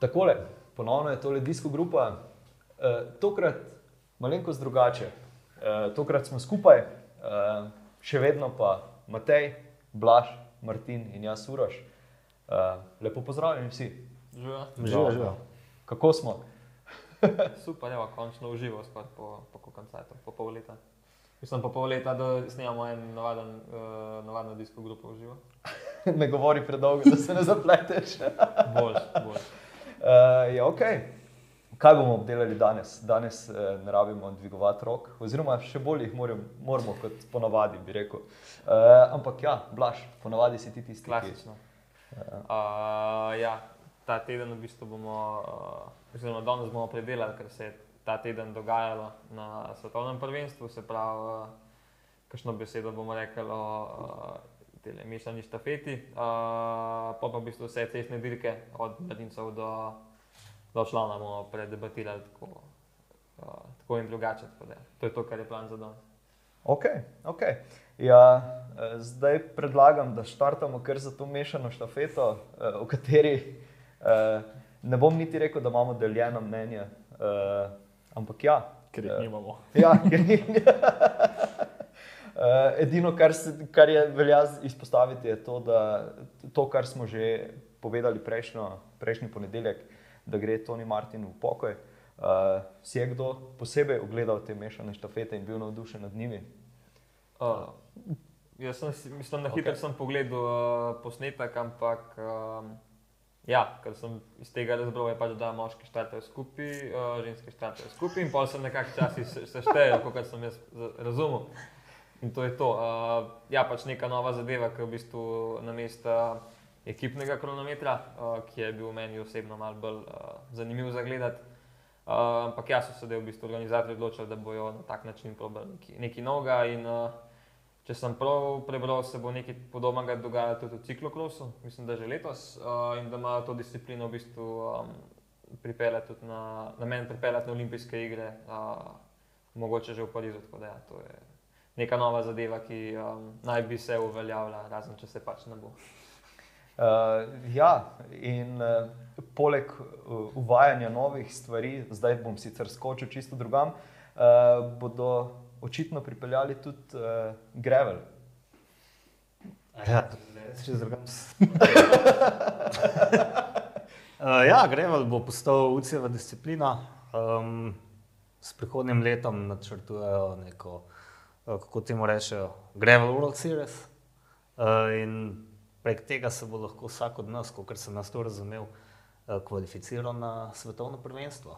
Takole, ponovno je tole disko grupa, uh, tokrat malenkost drugače. Uh, tokrat smo skupaj, uh, še vedno pa Matej, Blaž, Martin in jaz, Uroš. Uh, lepo pozdravljeni vsi. Živijo. Živijo, živijo. Kako smo? Super, evo, končno uživo skoraj po, po koncertu, po pol leta. Mislim, po pol leta, da snemamo en navaden, uh, navadno disko grupo v živo. ne govori predolgo, da se ne zapleteš. Bolj, bolj. Uh, ja, ok. Kaj bomo obdelali danes? Danes uh, ne rabimo dvigovati rok, oziroma še bolj jih moram, moramo, kot ponavadi, bi rekel. Uh, ampak ja, blaš, ponavadi si ti tisti, Klasično. Uh, ja, ta teden v bistvu bomo, uh, oziroma danes bomo predelali, kar se je ta teden dogajalo na svetovnem prvenstvu. Se pravi, uh, kakšno besedo bomo rekli o uh, mešani štafeti, uh, pa pa v bistvu vse cestne dirke, od mladincev do, do člana bomo predebatirali tako, uh, tako in drugače. Tako da, to je to, kar je plan za danes. Ok, ok. Ja, eh, zdaj predlagam, da štartamo kar za to mešano štafeto, o kateri eh, ne bom niti rekel, da imamo deljeno mnenje. Ampak ja, Ker jih nimamo. Ja, ker ni. Uh, edino, kar, se, kar je velja izpostaviti, je to, da to, kar smo že povedali prejšnjo, prejšnji ponedeljek, da gre Tony Martin v pokoj. Uh, si je kdo posebej ogledal te mešane štafete in bil navdušen nad njimi? Uh, jaz sem, mislim, na hitro Ok. okay. sem pogledal uh, posnetek, ampak um, ja, ker sem iz tega razbral, je pač, da moški štartajo skupaj, uh, ženske štartajo skupaj in pol se nekako časi se- seštejejo, kot sem jaz razumel. In to je to. Uh, ja, pač neka nova zadeva, ki je v bistvu na mestu ekipnega kronometra, uh, ki je bil meni osebno malo bolj uh, zanimiv za gledati. Uh, ampak jaz so se zdaj v bistvu organizatorji odločili, da bojo na tak način probali nekaj, nekaj novega. In, uh, če sem prav prebral, se bo nekaj podobnega dogajalo tudi v ciklokrosu, mislim, da že letos, uh, in da ima to disciplino v bistvu um, pripeljati tudi na, na meni, pripeljati na olimpijske igre, uh, mogoče že v Parizu. Tako da ja, to je neka nova zadeva, ki um, naj bi se uveljavila, razen če se pač ne bo. Uh, ja, in uh, poleg uh, uvajanja novih stvari, zdaj bom sicer skočil čisto drugam, uh, bodo očitno pripeljali tudi uh, Gravel. Ja, če zrgam. uh, ja, Grevel bo postal ucijeva disciplina. Um, s prihodnim letom načrtujejo neko, kako temu rečejo, Grevel World Series. Uh, in prek tega se bo lahko vsak od nas, kot sem nas to razumel, uh, kvalificiral na svetovno prvenstvo.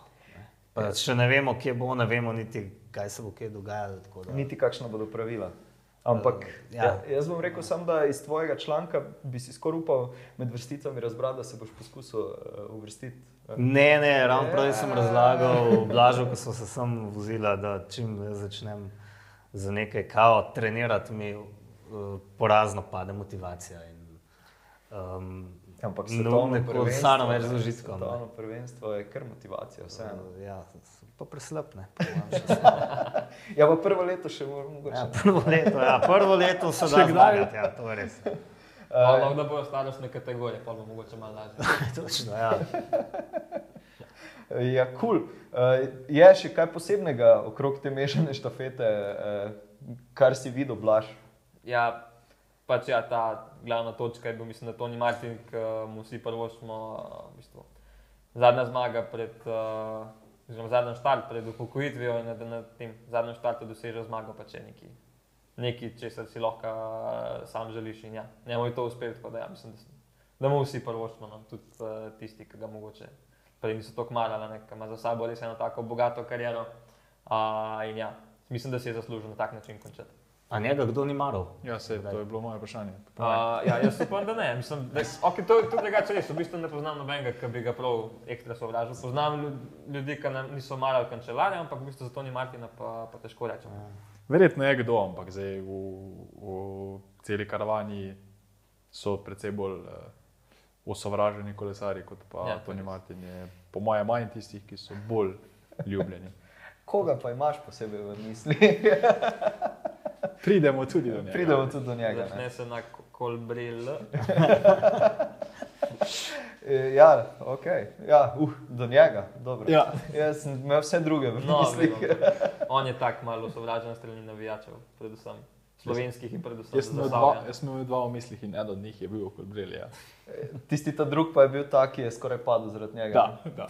Pa, še ne vemo, kje bo, ne vemo niti, kaj se bo kje dogajalo. da- Niti kakšno bodo pravila. Ampak Eh, ja. ja. Ja, jaz bom rekel, sam, da iz tvojega članka bi si skoraj upal med vrsticami razbrati, da se boš poskusil uh, uvrstiti. Uh, Ne, ne, ravno prej Ja. sem razlagal, blažal, ko smo se sem vozila, da čim začnem za nekaj kao trenirati, mi uh, porazno pade motivacija. In, um, Ampak no, svetovno neko prvenstvo, stano več ne, z užitkom. ne. Svetovno prvenstvo je kar motivacija, vseeno. Uh, ja, pa sem. Ja, pa prvo leto še moramo mogoče. Ja, ne. prvo leto, ja, prvo leto se da zmagati, ja, to je res. Uh, Ampak da bojo starostne kategorije, pa bo mogoče malo lažje. Točno, ja. Ja, kul. Cool. Uh, je še kaj posebnega okrog te mešane štafete, uh, kar si videl, blaš? Ja, pač ja, ta glavna točka je bil, mislim, da Toni Martin, ki mu vsi prvo smo, v bistvu, zadnja zmaga pred, oziroma zadnji štart pred upokojitvijo in da na tem zadnjem štartu doseže zmago, pa če nekaj, nekaj česar si lahko sam želiš in ja, njemu je to uspelo, tako da ja, da, da mu vsi prvo smo, no, tudi tisti, ki ga mogoče prej niso tako marali, ki ima za sabo res eno tako bogato kariero. Uh, in ja, mislim, da si je zaslužil na tak način končati. A njega kdo ni maral? Ja, se, to je bilo moje vprašanje. Uh, ja, jaz upam, da ne. Mislim, da, okay, to je tudi drugače res. V bistvu ne poznam nobenega, ki bi ga prav ekstra sovražil. Poznam lju- ljudi, ki nam niso marali kancelarja, ampak v bistvu za to ni Martina pa, pa težko rečem. Verjetno je kdo, ampak zdaj v, v celi karavani so predvsej bolj uh, osovraženi kolesari kot pa Ja, to Toni. Martin. Je, po mojem, manj tistih, ki so bolj ljubljeni. Koga pa imaš posebej v mislih? Pridemo tudi do njega. Pridemo tudi do njega. Začne Ne? se na kolbril. E, ja, ok. Ja, uh, do njega. Dobro. Ja. Jaz sem imel vse druge v No, mislih. vem, on je tak malo sovražen strani navijačev, predvsem slovenskih in predvsem Jaz dva, Zasavja. jaz sem imel dva v mislih in eden od njih je bil Kolbrelj. Ja. Tisti ta drug pa je bil ta, ki je skoraj padel zaradi njega. Da, da.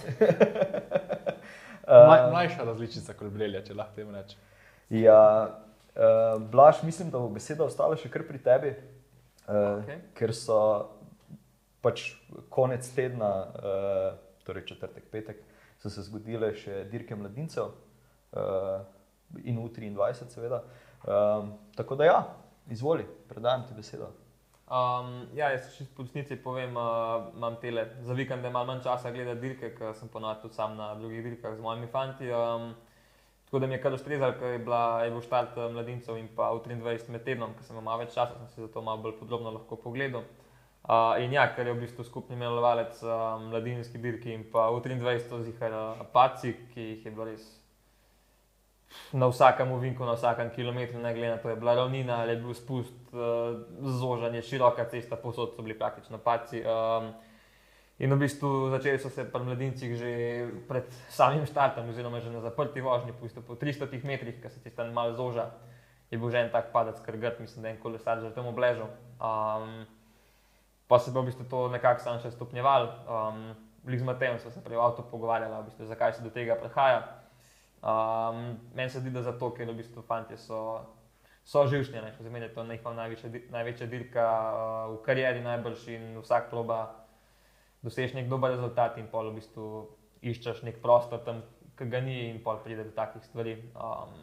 Uh, Mlaj, mlajša različica Kolbrelja, če lahko temu rečem. Ja, uh, Blaž, mislim, da bo beseda ostala še kar pri tebi, uh, Okej. okay. ker so pač konec tedna, uh, torej četrtek, petek, so se zgodile še dirke mladincev uh, in U23, seveda. Um, tako da, ja, izvoli, predajam ti besedo. Um, ja, jaz še po resnici povem, uh, imam tele za vikend, da imam manj časa gledati dirke, ker sem ponovadi tudi sam na drugih dirkah z mojimi fanti. Um, tako da mi je kar ustrezalo, ker je, bila, je bil štart eh, mladincev in pa v 23 med tednom, ker sem imel več časa, sem si zato malo bolj podrobno lahko pogledal. Uh, in ja, ker je v bistvu skupni imenovalec uh, mladinski dirki in pa v 23 zihar uh, paci, ki jih je bilo res na vsakem ovinku, na vsakem kilometru, ne glede na to, je bila ravnina ali je bil spust, uh, zožanje, široka cesta, posod so bili praktično paci. Um, in v bistvu začeli so se pri mladincih že pred samim štartom, oziroma že na zaprti vožnji, po, bistvu po 300 metrih, ki se ti tam malo zoža, je bil že en tak padec, ker grd, mislim, da je en kolesar že tam obležal. Um, pa se bo v bistvu to nekako še stopnjeval. Um, Bliž z Matejem smo se prej v avtu pogovarjali, v bistvu, zakaj se do tega prihaja. Um, meni se zdi, da zato, ker v bistvu fanti so, so živčni, za mene je to njihova največja, največja dirka uh, v karieri najbrž in vsak proba doseči nek dober rezultat in pol v bistvu iščeš nek prostor tam, ki ga ni in pol pride do takih stvari. Um,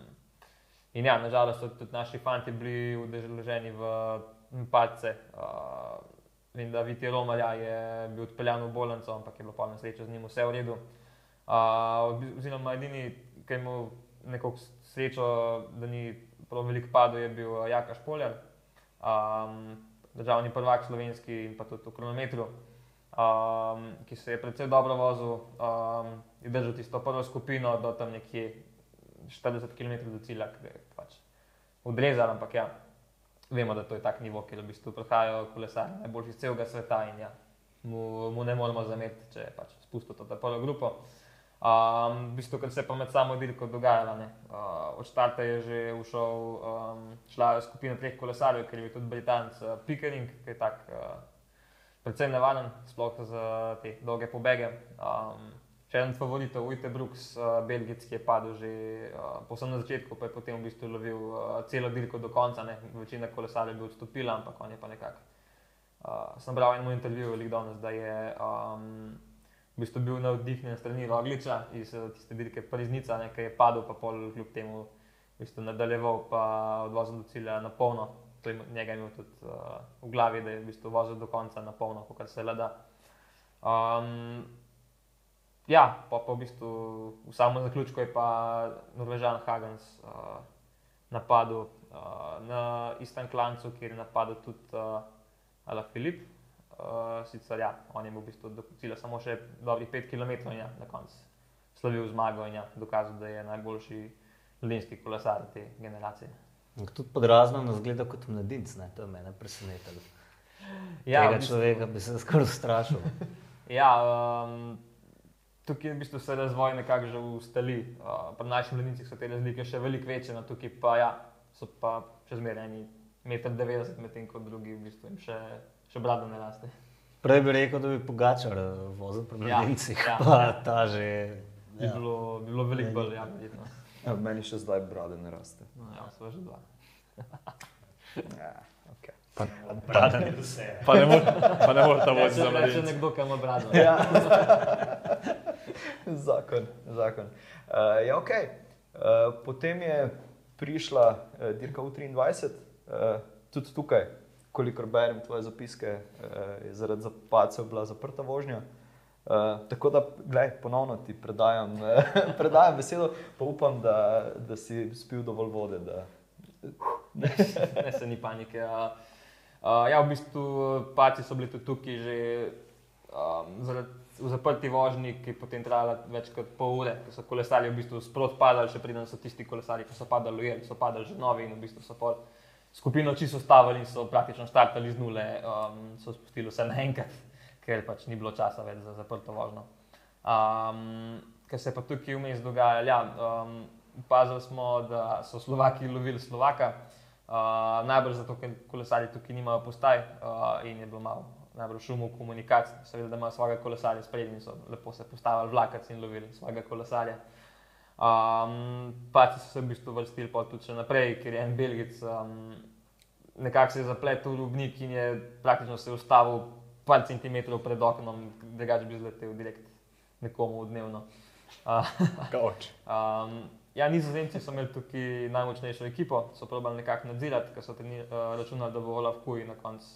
in ja, nažalost so tudi naši fanti bili udeleženi v padce. Uh, Vem, da Viti Romarja je bil odpeljan v bolnico, ampak je bilo pa na srečo z njim vse v redu. Uh, oziroma, edini, ki je imel neko srečo, da ni prav veliko padel, je bil uh, Jaka Špoljar, um, državni prvak slovenski in pa tudi v kronometru, um, ki se je predvsej dobro vozil, um, je držal tisto prvo skupino do tam nekje 40 km do cilja, ki je pač odrezal, ampak ja. Vemo, da to je tak nivo, kjer v bistvu prihajajo kolesarji najboljši iz celega sveta in ja, mu, mu ne moramo zameriti, če je pač spustil to prvo grupo. Um, v bistvu, kar se je pa med samo dirko dogajalo, uh, od štarta je že ušel, um, šla skupina treh kolesarjev, ker je bil tudi Britanc uh, Pickering, ki je tak uh, predvsem nevaren, sploh za te dolge pobege. Um, še en od favoritov, Ujte Brooks, uh, belgijski, je padel že uh, posebno na začetku, pa je potem v bistvu lovil uh, celo dirko do konca. Ne. Večina kolesarjev je bil odstopila, ampak on je pa nekako. Uh, sem bral en moj intervju, lik danes, da je um, v bistvu bil navdihnjen strani Rogliča iz eh, tiste dirke Pariznica, ki je padel, pa pol kljub temu v bistvu nadaljeval, pa odvozil do cilja na polno. To je njega imel tudi uh, v glavi, da je v bistvu vozil do konca na polno, kar se le da. Um, ja, pa, pa v bistvu v samem zaključku je pa Norvežan Hagens uh, napadel uh, na istem klancu, kjer je napadel tudi uh, Ala Filip. Uh, sicer ja, on je bil v bistvu do cilja samo še dobrih 5 km in ja, na koncu slavil zmago in ja, dokazal, da je najboljši mladinski kolesar te generacije. Tudi pod razno nas gleda kot mladinec, ne? to je mene presenetilo. Ja, Tega v bistvu- človeka bi se skoraj strašil. Ja, um, tukaj v bistvu se razvoj nekako že ustali. Uh, pri naših mladincih so te razlike še veliko večje, no tukaj pa ja, so pa še zmeraj eni 1,90 m, medtem ko drugi v bistvu jim še, še brada ne raste. Prej bi rekel, da bi Pogačar eh, vozil pri Ja, mladincih, ja, pa ja. ta že. Bi Ja. bilo, bi bilo veliko bolj, ja, verjetno. Ja, meni še zdaj brade ne raste. No, ja, sva že dva. Ja, okay. Brada ni vse. Pa ne more- pa ne more ta Ja, voziti če za reče mladince. nekdo, ki ima brado. Ja. zakon, zakon. Uh, ja, okay. uh, potem je prišla uh, dirka U23, uh, tudi tukaj, kolikor berem tvoje zapiske, uh, je zaradi zapadcev bila zaprta vožnja. Uh, tako da, gledaj, ponovno ti predajam, uh, predajam besedo, pa upam, da, da si spil dovolj vode. Da... ne, se ni panike. Uh, uh, ja, v bistvu paci so bili tudi tukaj že um, zaradi, v zaprti vožnji, ki je potem trajala več kot pol ure, ker so kolesarji v bistvu sprot padali, še preden so tisti kolesarji, ki so padali, ujeli, so padali že novi in v bistvu so pol skupino čisto stavili in so praktično štartali z nule, um, so spustili vse naenkrat. ker pač ni bilo časa več za zaprto vožnjo. Um, Kar se pa tukaj vmes dogajalo, ja, um, opazili smo, da so Slovaki lovili Slovaka, uh, najbolj zato, ker kolesari tukaj nimajo postaj uh, in je bilo malo najbolj šumo v komunikaciji. Seveda, da imajo svojega kolesarja sprednji so lepo se postavili vlakac in lovili svojega kolesarja. Um, Paci so se v bistvu vrstili pa tudi še naprej, ker je en Belgic um, nekako se je zapletel v rubnik in je praktično se ustavil par centimetrov pred oknom, drugače bi zletel direkt nekomu dnevno. Uh, um, ja, nizozemci so imeli tukaj najmočnejšo ekipo, so probali nekako nadzirati, ker so treni, uh, računali, da bo Olaf Kuj na koncu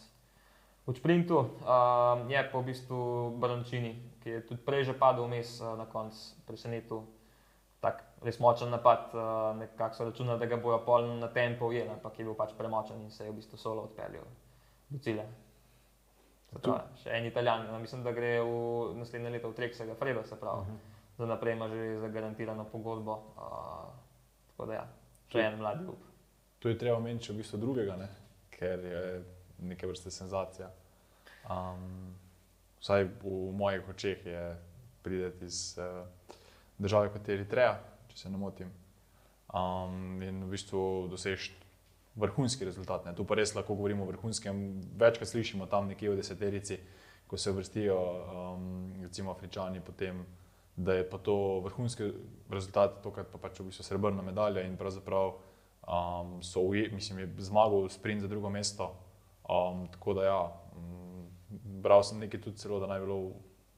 v sprintu. Um, je pa v bistvu Barončini, ki je tudi prej že padel vmes, uh, na koncu presenetil. Res močen napad, uh, nekako so računali, da ga bojo pol na tempo ujeli, ampak je bil pač premočen in se je v bistvu solo odpeljal do cilja. Zato, še en italijan, no, mislim, da gre v naslednje leto v Treksega Freda, se pravi. Uh -huh. Za naprej ima že zagarantirano pogodbo. Uh, tako da ja, še en mladi up. To je treba omeniti v bistvu drugega, ne? ker je neke vrste senzacija. Um, vsaj v mojih očeh je prideti iz uh, države kot je Eritreja, če se ne motim. Um, in v bistvu dosežeš vrhunski rezultat. Ne. Tu pa res lahko govorimo o vrhunskem. Večkrat slišimo tam nekje v deseterici, ko se vrstijo um, recimo Afričani, potem, da je pa to vrhunski rezultat, tokrat pa pač v bistvu srebrna medalja in pravzaprav um, so uje, mislim, je zmagal sprint za drugo mesto. Um, tako da ja, um, bral sem nekaj tudi celo, da naj bi bilo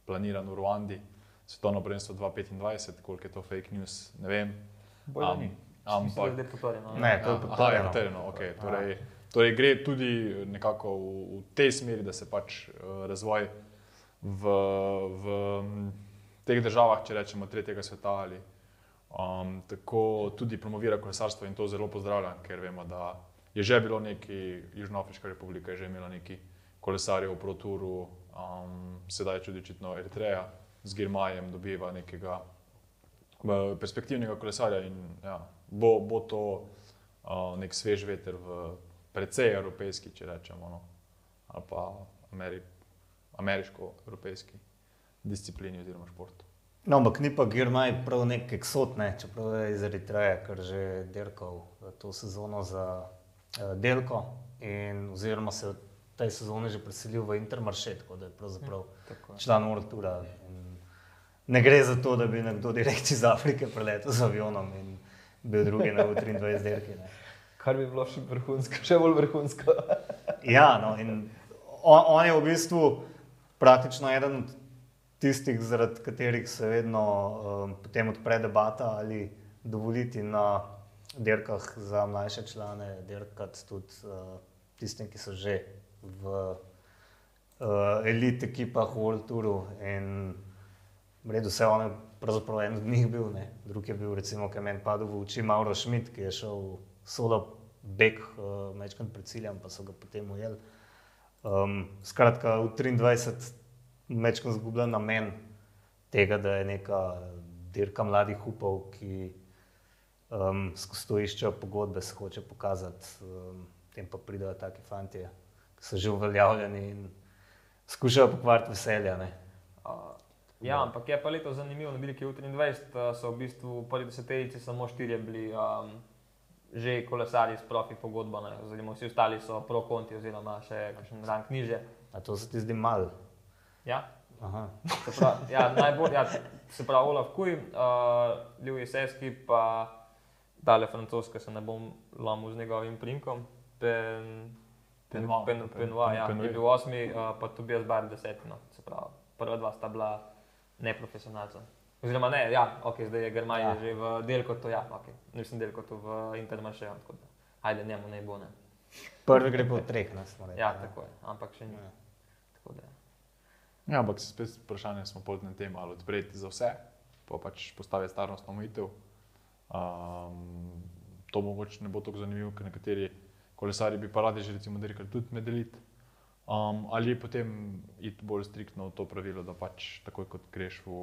planirano v Ruandi, svetovno prvenstvo 2025, koliko je to fake news, ne vem. Bolj um, Ampak, Ne, to je Aha, je potrjeno. potrjeno, okay. torej, torej gre tudi nekako v, v tej smeri, da se pač uh, razvoj v, v m, teh državah, če rečemo, tretjega sveta ali um, tako tudi promovira kolesarstvo in to zelo pozdravljam, ker vemo, da je že bilo neki, Južnoafriška republika je že imela neki kolesarjev v proturu, um, sedaj tudi očitno Eritreja z Girmajem dobiva nekega uh, perspektivnega kolesarja in ja, bo, bo to uh, nek svež veter v precej evropejski, če rečemo, no, ali pa Ameri ameriško-evropejski disciplini oziroma športu. No, ampak ni pa Girmaj prav nek eksot, ne? čeprav je iz Eritreje, ker že dirkal to sezono za uh, Delko, in, oziroma se je v tej sezoni že preselil v Intermaršet, tako da je pravzaprav je. član World Toura. In Ne gre za to, da bi nekdo direkt iz Afrike preletel z avionom in bil drugi na 23 dirki. Ne. Kar bi bilo še vrhunsko, še bolj vrhunsko. Ja, no, in on, on je v bistvu praktično eden od tistih, zaradi katerih se vedno um, potem odpre debata ali dovoliti na dirkah za mlajše člane, dirkati tudi uh, tistim, ki so že v uh, elite ekipah v World Touru. In redu, vse on je pravzaprav en od njih bil, ne. drug je bil recimo, ki je meni padel v oči Mauro Schmidt, ki je šel solo beg uh, mečkant pred ciljem, pa so ga potem ujeli. Um, skratka, v 23 mečkam zgubljen namen tega, da je neka dirka mladih upov, ki um, skozi to iščejo pogodbe, se hoče pokazati, um, tem pa pridejo taki fanti, ki so že uveljavljeni in skušajo pokvariti veselje. Uh, ja, ampak je pa leto zanimivo, na Bilki v 23 uh, so v bistvu v prvi deseterici samo štirje bili um, že kolesari s profi pogodbo, ne, oziroma vsi ostali so pro konti oziroma še kakšen rang niže. A to se ti zdi mal? Ja, Aha. se pravi, ja, najbolj, ja, se pravi Olaf Kuj, uh, Ljubi Seski, pa Dale francoska, se ne bom lomil z njegovim primkom. Pen, pen, Penoir. pen, Penoir, ja, Penoir. je bil osmi, uh, pa Tobias Bar deseti. No, se pravi, prva dva sta bila neprofesionalca. Oziroma, ne, ja, okay, zdaj je Germaj Ja. ja. že v delkotu, ja, okay. nisem delkotu v Intermaršeju, tako da, ajde, njemu ne bo ne. Prvi gre po treh, ne smo rekli. Ja, ne. tako je, ampak še ni. Ja. Tako da, Ja, ampak se spet vprašanje smo pol na tem, ali odpreti za vse, pa pač postaviti starostno omejitev. Um, to mogoče ne bo tako zanimivo, ker nekateri kolesari bi pa radi že recimo dirkali tudi med elit. Um, ali potem iti bolj striktno v to pravilo, da pač takoj kot greš v,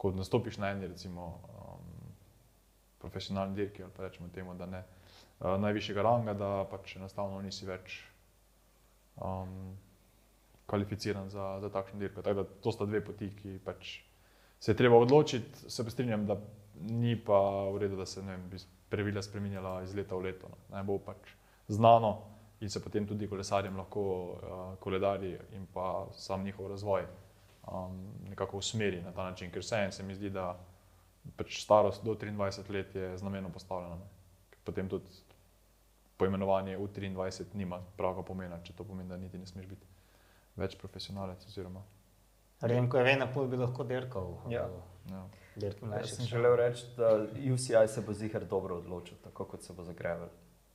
ko nastopiš na eni recimo um, profesionalni dirki ali pa rečemo temu, da ne uh, najvišjega ranga, da pač enostavno nisi več um, kvalificiran za, za takšno dirko. Tako da to sta dve poti, ki pač se je treba odločiti. Se pa strinjam, da ni pa v redu, da se ne vem, pravila spremenjala iz leta v leto. No. Naj bo pač znano in se potem tudi kolesarjem lahko uh, koledarji in pa sam njihov razvoj um, nekako usmeri na ta način, ker vseeno se mi zdi, da pač starost do 23 let je znameno postavljena. Potem tudi poimenovanje v 23 nima pravega pomena, če to pomeni, da niti ne smeš biti več profesionalec. Oziroma. Remko je vedno pol bi lahko dirkal. Ja. Ja. Dirkal Jaz sem želel reči, da UCI se bo zihar dobro odločil, tako kot se bo zagreval.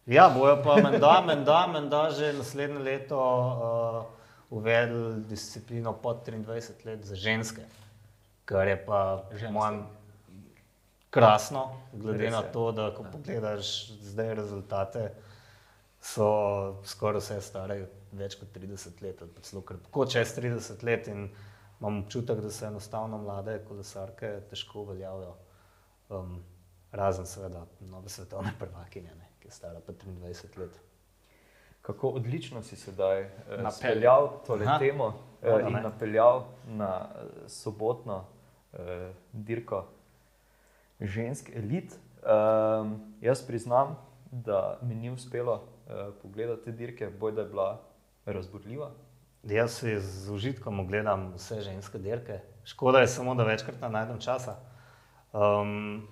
Ja, bojo pa menda, menda, menda že naslednje leto uh, uvedli disciplino pod 23 let za ženske, kar je pa manj krasno, glede na to, da ko pogledaš zdaj rezultate, so skoraj vse stare več kot 30 let, ali pa celo kar tako čez 30 let in imam občutek, da se enostavno mlade kolesarke težko uveljavijo. Um, razen seveda nove svetovne prvakinje, ne, je stara pa 23 let. Kako odlično si sedaj eh, Napeljal. tole Aha. temo eh, Dobro, in ne. napeljal na eh, sobotno eh, dirko žensk elit. Um, jaz priznam, da mi ni uspelo eh, pogledati te dirke, boj da je bila razburljiva. Jaz si z užitkom ogledam vse ženske dirke. Škoda je samo, da večkrat ne najdem časa. Um,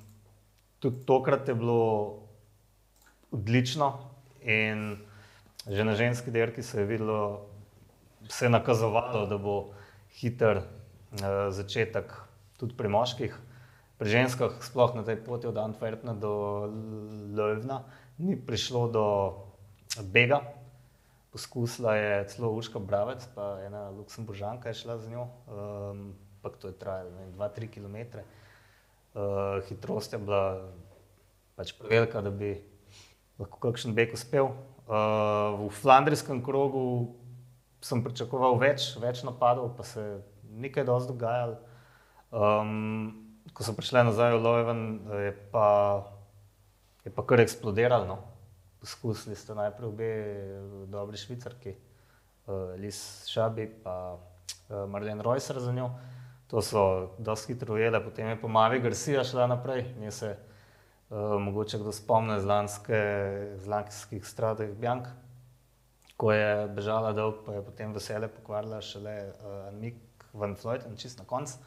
tudi tokrat je bilo odlično in že na ženski dirki se je videlo, se je nakazovalo, da bo hiter uh, začetek tudi pri moških. Pri ženskah, sploh na tej poti od Antwerpna do Ljubljana, ni prišlo do bega, Poskusila je celo Urška Bravec, pa ena Luksemburžanka je šla z njo, um, pa to je trajalo 2-3 km. Uh, hitrost je bila pač prevelika, da bi lahko kakšen beg uspel. Uh, v Flandrijskem krogu sem pričakoval več, več napadov, pa se ni kaj dosti dogajalo. Um, ko so prišli nazaj v Leuven, je pa, je pa kar eksplodiralo. No. Poskusili ste najprej obe dobri švicarki, uh, Lis Šabi in uh, Marlene Reusser za njo. To so dosti hitro ujele, potem je pa Mavi Garcia šla naprej. Nje se uh, mogoče kdo spomne z, lanske, z lanskih stradih Bjank, ko je bežala dolg, pa je potem vesele pokvarila šele uh, Mik Van Floyd, čist na koncu.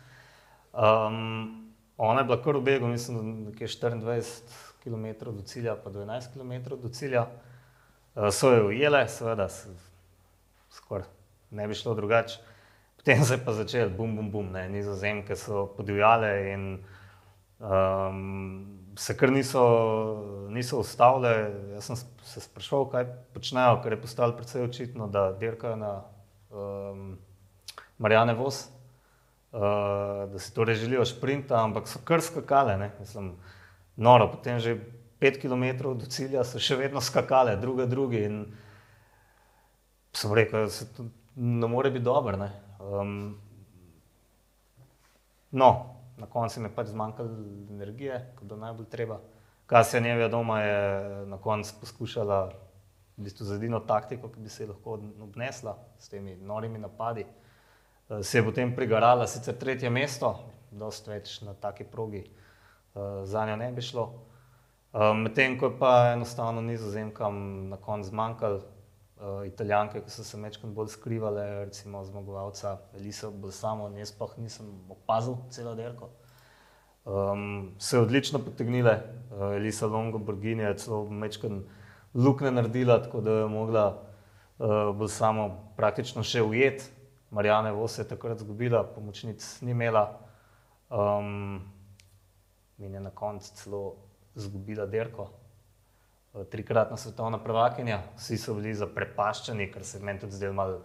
Um, ona je bila kar v begu, mislim, da nekje 24 km do cilja, pa do 11 km do cilja. Uh, so jo ujele, seveda, skoraj ne bi šlo drugače. Potem se je pa začel, bum, bum, bum, ne, nizozemke so podivjale in um, se kar niso, niso ustavile. Jaz sem se sprašval, kaj počnejo, ker je postalo precej očitno, da dirkajo na um, Marijane Vos, uh, da si torej želijo šprinta, ampak so kar skakale. Ne, mislim, noro, potem že 5 km do cilja so še vedno skakale, druga drugi. In sem rekel, da se to ne more biti dobro. Um, no, na koncu mi je pač zmanjkalo energije, kot da najbolj treba. Kasija Nevija doma je na koncu poskušala v bistvu z edino taktiko, ki bi se lahko obnesla s temi norimi napadi. Eh, Se je potem prigarala sicer tretje mesto, dosti več na taki progi, eh, za njo ne bi šlo. Eh, Medtem ko je pa enostavno nizozemkam na koncu zmanjkalo, uh, italijanke, ki so se večkrat bolj skrivale, recimo zmagovalca Elisa Bolsamo, in jaz sploh nisem opazil celo dirko. Um, se je odlično potegnile, uh, Elisa Longo Borgini je celo večkrat lukne naredila, tako da je mogla uh, Bolsamo praktično še ujet. Marijane Vos je takrat zgubila, pomočnic ni imela. Um, in je na koncu celo izgubila dirko. Eh, Trikratna svetovna prvakinja, vsi so bili zaprepaščeni, kar se meni tudi zdelo malo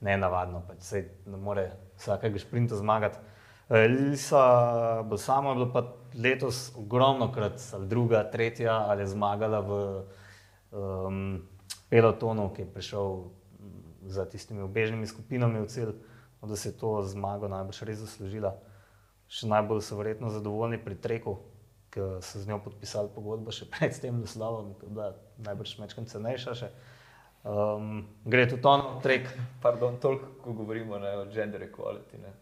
nenavadno. Pač saj ne more vsakega šprinta zmagati. Eh, Lisa Bolsamo je bila pa letos ogromno krat, ali druga, tretja, ali je zmagala v um, pelotonu, ki je prišel mm, za tistimi obežnimi skupinami v cilj, no, da se je to zmago najbrž res zaslužila. Še najbolj so verjetno zadovoljni pri treku, ki so z njo podpisali pogodbo še pred tem naslovom, ki je bila najbrž mečkam cenejša. Še. Um, gre tudi on trek. Pardon, toliko, ko govorimo ne, o gender equality. Ne.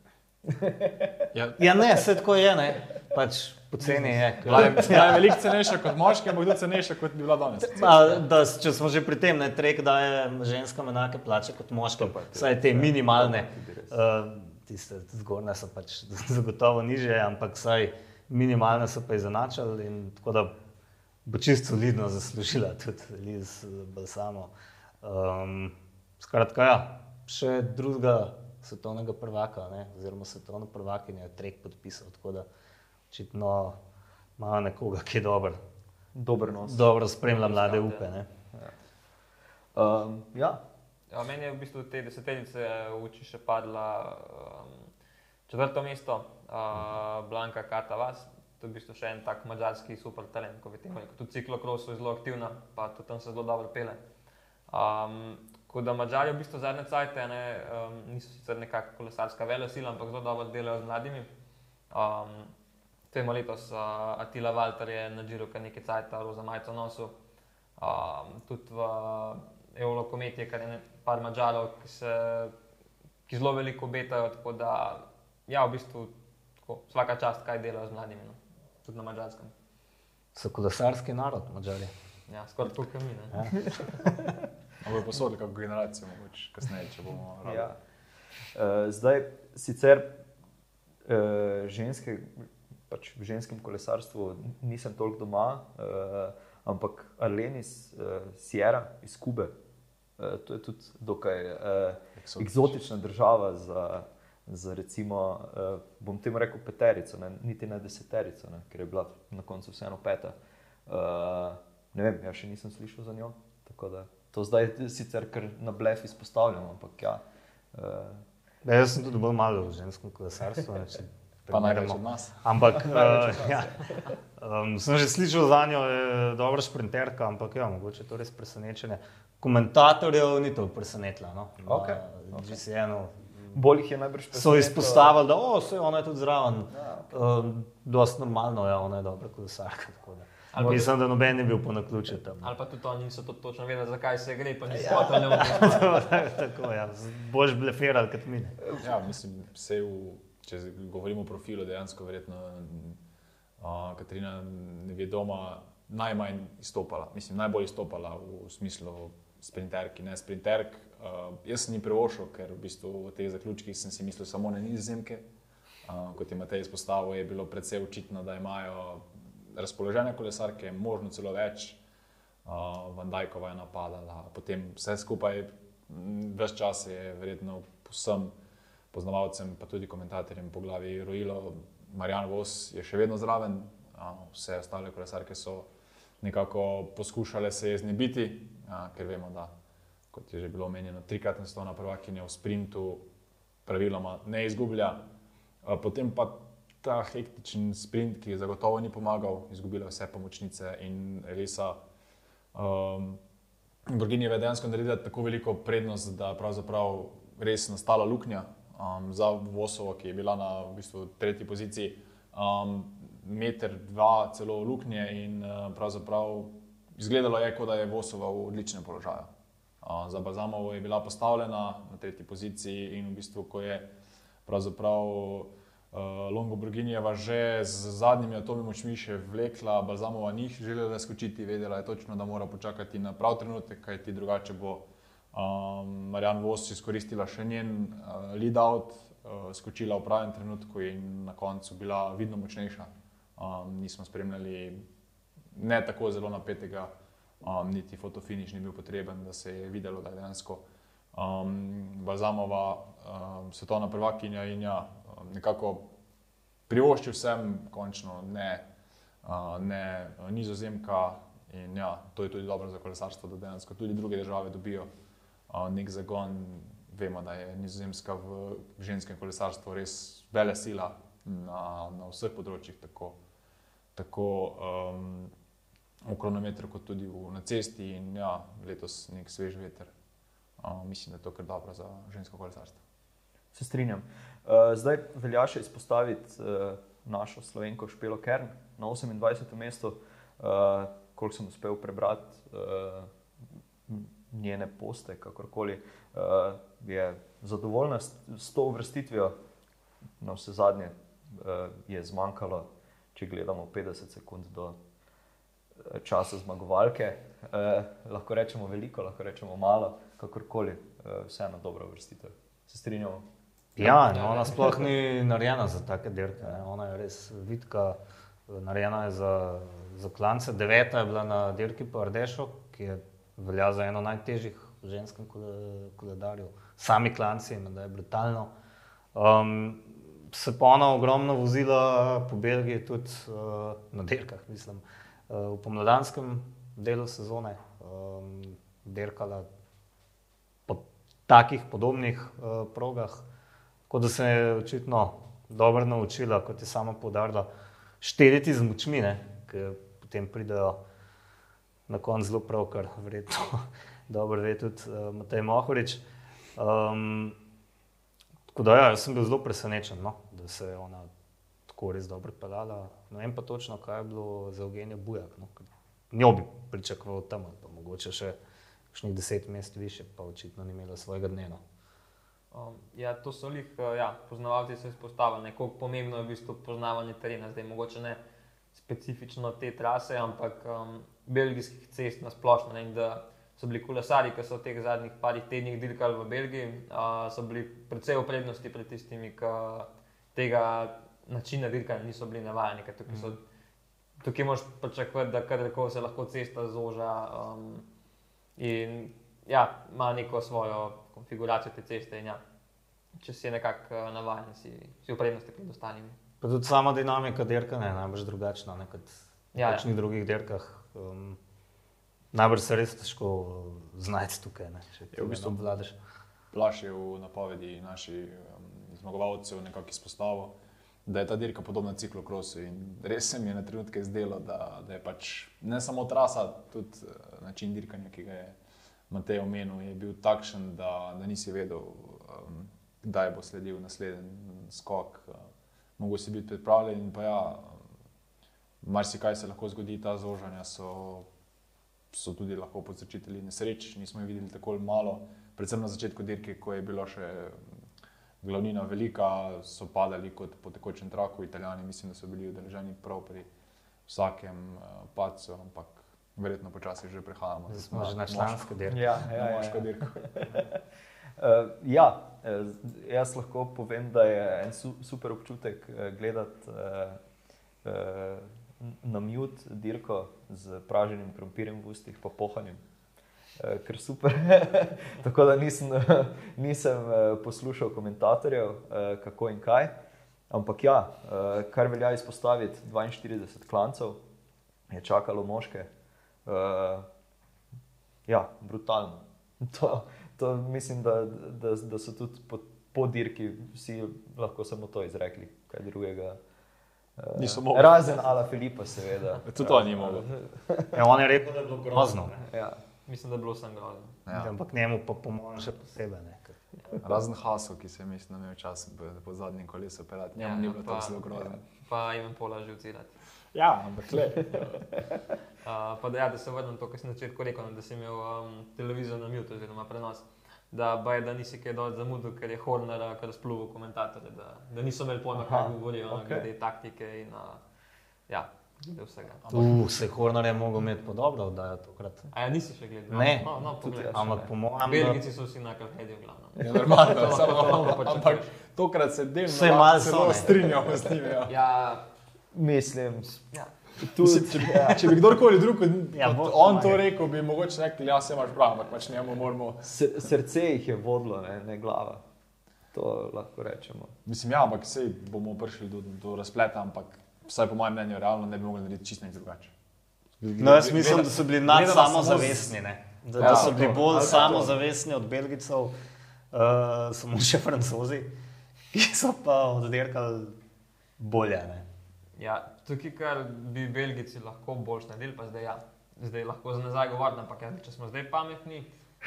Ja, Ja, ne, vse tako je, ne. Pač poceni je. je, bila je veliko cenejša kot moški, ampak tudi cenejša kot bi bila danes. A, da, če smo že pri tem, ne trek daje ženskam enake plače kot moškim, vsaj te minimalne. Uh, tiste zgornje so pač zagotovo niže, ampak vsaj minimalne so pa izenačili in tako da bo čisto solidno zaslužila tudi Liz Balsamo. Um, skratka, ja, še drugega svetovnega prvaka, ne, oziroma svetovno prvakinjo je trek podpisal, tako da očitno ima nekoga, ki je dober. Dober nos. Dobro spremlja mlade upe. Ne? Um, ja, Ja, meni je v bistvu te deseterice uči še padla um, četrto mesto, uh, Blanka Kata Vas. To je v bistvu še en tak mađarski super talent, ko vidimo, tudi ciklokros so zelo aktivna, pa tudi tam se zelo dobro pele. Um, tako da Mađari v bistvu zadnje cajte ne, um, niso sicer nekakšna kolesarska vele sila, ampak zelo dobro delajo z mladimi. Um, Temo letos uh, Atila Walter je na Džiru kar nekaj cajta, roza majico nosu. Um, tudi v Eurokometi je kar ne, par mačarov, ki, se- ki zelo veliko obetajo. Tako da, ja, v bistvu tako, vsaka čast, kaj delajo z mladimi, no. tudi na mačarskem. So kolesarski narod, mačari. Ja, skoraj tako kot mi. Ne. Ja. Ampak posodili kako generacijo, mogoče kasneje, če bomo rabili. ja. Uh, zdaj, sicer uh, ženske, pač v ženskem kolesarstvu nisem toliko doma, uh, ampak Arlenis, uh, Sierra iz Kube, uh, to je tudi dokaj uh, Eksotično. eksotična država za, za recimo, uh, bom temu rekel, peterico, ne, niti ne deseterico, ne, ker je bila na koncu vseeno peta. Uh, ne vem, jaz še nisem slišal za njo. tako da To zdaj sicer kar na blef izpostavljam, ampak ja. Uh, Ja, jaz sem tudi bolj malo v ženskem kolesarstvu. Pa največ od nas. Ampak uh, ja, um, sem že slišal za njo, je dobra šprinterka, ampak ja, mogoče to res presenečenje. Komentatorjev ni to presenetilo. No? Na Okej, okej. GCN-u bolj jih je najbrž so presenetilo- izpostavili, da o, se ona je tudi zraven. Ja, Um, dost normalno je, ona je dobra kolesarka. tako da. Ali pa- Mislim, da noben ni bil po naključju tam. Ali pa tudi oni niso to točno vedeli, zakaj se gre, pa Ja. niso hoteli ne Tako, ja, boš blefirali kot mi. ne. Ja, mislim, vse v, če govorimo o profilu, dejansko verjetno uh, Katarina Nevedoma najmanj izstopala, mislim, najbolj izstopala v smislu sprinterki, ne sprinterk. Uh, jaz sem jim privošil, ker v bistvu v teh zaključkih sem si mislil samo na nizozemke. Uh, kot je Matej izpostavil, je bilo predvsej očitno, da imajo razpoložene kolesarke, možno celo več. Uh, Van Dajkova je napadala, potem vse skupaj, več čas je verjetno vsem poznavalcem, pa tudi komentatorjem po glavi rojilo. Marjan Vos je še vedno zraven, a, vse ostale kolesarke so nekako poskušale se je znebiti, a, ker vemo, da kot je že bilo omenjeno, trikratna svetovna prvakinja v sprintu praviloma ne izgublja. A, Potem pa ta hektičen sprint, ki je zagotovo ni pomagal, izgubila vse pomočnice in Elisa. Um, Borginjeva je dejansko naredila tako veliko prednost, da je pravzaprav res nastala luknja um, za Vosovo, ki je bila na v bistvu, tretji poziciji. Um, meter, dva, celo luknje in uh, pravzaprav izgledalo je, kot da je Vosova v odličnem položaju. Za Balzamovo je bila postavljena na tretji poziciji in v bistvu, ko je pravzaprav uh, Longo Borginjeva že z zadnjimi atomi močmi še vlekla, Balzamova ni želela skočiti, vedela je točno, da mora počakati na prav trenutek, kajti drugače bo um, Marjan Vos izkoristila še njen uh, lead out, uh, skočila v pravem trenutku in na koncu bila vidno močnejša. Um, nismo spremljali ne tako zelo napetega, um, niti fotofiniš ni bil potreben, da se je videlo, da je dejansko um, Balzamova um, svetovna prvakinja in ja, um, nekako privošči vsem, končno ne, uh, ne nizozemka. In ja, to je tudi dobro za kolesarstvo, da dejansko tudi druge države dobijo uh, nek zagon. Vemo, da je nizozemska v ženskem kolesarstvu res vele sila na, na vseh področjih, tako, tako um, v kronometru, kot tudi v, na cesti. In ja, letos nek svež veter. Uh, mislim, da je to kar dobro za žensko kolesarstvo. Se strinjam. Uh, zdaj velja še izpostaviti uh, našo slovenko Špelo Kern na 28. mestu. Uh, koliko sem uspel prebrati, uh, njene poste, kakorkoli, uh, je zadovoljna s, s to uvrstitvijo. Na vse zadnje uh, je zmanjkalo, če gledamo 50 sekund do eh, časa zmagovalke. Uh, lahko rečemo veliko, lahko rečemo malo, kakorkoli, uh, vseeno dobro uvrstitev. Se strinjamo? Ja, no, ona sploh ni narejena za take dirke. Ne. Ona je res vidka, narejena je za, za klance. Deveta je bila na dirki po Ardešu, ki je velja za eno najtežjih v ženskem kole- koledarju. Sami klanci, da je brutalno. Um, se pa ona ogromno vozila po Belgiji, tudi uh, na dirkah, mislim, uh, v pomladanskem delu sezone, um, dirkala po takih podobnih uh, progah, kot da se je očitno dobro naučila, kot je sama poudarila, štediti z močmi, ki potem pridejo na koncu zelo prav, kar verjetno dobro ve tudi uh, Matej Mohorič. Um, tako da, ja, jaz sem bil zelo presenečen, no, da se je ona tako res dobro pelala. Ne vem pa točno, kaj je bilo za Eugenijo Bujak. No, njo bi pričakoval tam, pa mogoče še kakšnih deset mest više, pa očitno ni imela svojega dneva. Um, ja, to so jih, ja, poznavalci so izpostavili, kako pomembno je v bistvu poznavanje terena, zdaj mogoče ne specifično te trase, ampak um, belgijskih cest na splošno. Ne, da so bili kolesari, ki so v teh zadnjih parih tednih dirkali v Belgiji, uh, so bili predvsej v prednosti pred tistimi, ki tega načina dirkanja niso bili navajeni. ker Tukaj, so, tukaj moš pričakovati, da kadarkoli se lahko cesta zoža um, in ja, ima neko svojo konfiguracijo te ceste. In, ja, če si nekako uh, navaden, si, si v prednosti pred ostalimi. Pa tudi sama dinamika dirkanja je najbrž drugačna ne, kot v Ja, ja. kakšnih drugih dirkah. Um, najbrž se res težko znajti tukaj, ne, če ti Ja, v v bistvu- bistvu vladaš. Plaš je v napovedi naših um, zmagovalcev nekako izpostavil, da je ta dirka podobna ciklokrosu. In res se mi je na trenutke zdelo, da, da je pač ne samo trasa, tudi uh, način dirkanja, ki ga je Matej omenil, je bil takšen, da, da nisi vedel, um, kdaj bo sledil naslednji skok. Uh, Mogoče si biti pripravljen pa ja, marsikaj se lahko zgodi, ta zožanja so so tudi lahko povzročitelji nesreč. Nismo jih videli tako malo, predvsem na začetku dirke, ko je bilo še glavnina velika, so padali kot po tekočem traku. Italijani mislim, da so bili udeleženi prav pri vsakem uh, padcu, ampak verjetno počasi že prehajamo. Zdaj smo že na članske dirke. Ja, Ja, ja, ja, dirko. Uh, ja, eh, jaz lahko povem, da je en su, super občutek eh, gledati uh, uh, na mute dirko z praženim krompirjem v ustih, pa pohanjem. Uh, ker super. Tako da nisem, nisem uh, poslušal komentatorjev, uh, kako in kaj. Ampak ja, kar velja izpostaviti, 42 klancev je čakalo moške. Ja, brutalno. To, to mislim, da, da, da so tudi po, po dirki vsi lahko samo to izrekli, kaj drugega. eh, Niso mogli. Razen Ala Filipa, seveda. Tudi to ni mogel. Ja, on je rekel, da je bilo grozno, ne. Ja. Mislim, da je bilo vsem grozno. Ja. ampak njemu pa po mojem še posebej. Ne, ker- Razen Haso, ki se je mislim, da imel čas po, zadnjem kolesu pelati. Njemu ni bilo tako zelo grozno. Pa imam pola že vcirati. Ja, ampak le. Uh, pa da, ja, da se vrnem to, kar sem na začetku rekel, no, da si imel um, televizijo na mute oziroma prenos. Da, baj, da nisi kaj dol zamudil, ker je Horner kar spluval komentatore, da, da niso imeli pojma, kaj govorijo, no, ok. glede taktike in uh, ja, glede vsega. Uh, se Horner je mogel imeti po dobro oddajo tokrat. A ja, nisi še gledal? Ne. no, no, Tudi. Ampak po mojem, Belgijci so vsi na karhedi v glavnem. Ja, normalno, samo, to ampak tokrat se delno Vsaj malo celo ne. strinjamo z njimi. Ja. Ja, Mislim, ja. Mislim, če, bi, če bi kdorkoli drug kot Ja, Bog on to rekel, bi mogoče rekli, ja, se imaš prav, ampak pač njemu moramo. sr srce jih je vodilo, ne, ne glava. To lahko rečemo. Mislim, ja, ampak sej bomo prišli do, do razpleta, ampak vsaj po mojem mnenju, realno ne bi mogli narediti čisto nič drugače. No, jaz mislim, da so bili nad samozavestni. ne. Da, Ja, da so bili to, bolj to. samozavestni od Belgijcev, uh, samo še francozi, ki so pa oddirkali bolje. Ne. Ja, tukaj, kar bi Belgijci lahko boljš naredili, pa zdaj, ja, zdaj lahko za nazaj govorim, ampak ja, če smo zdaj pametni,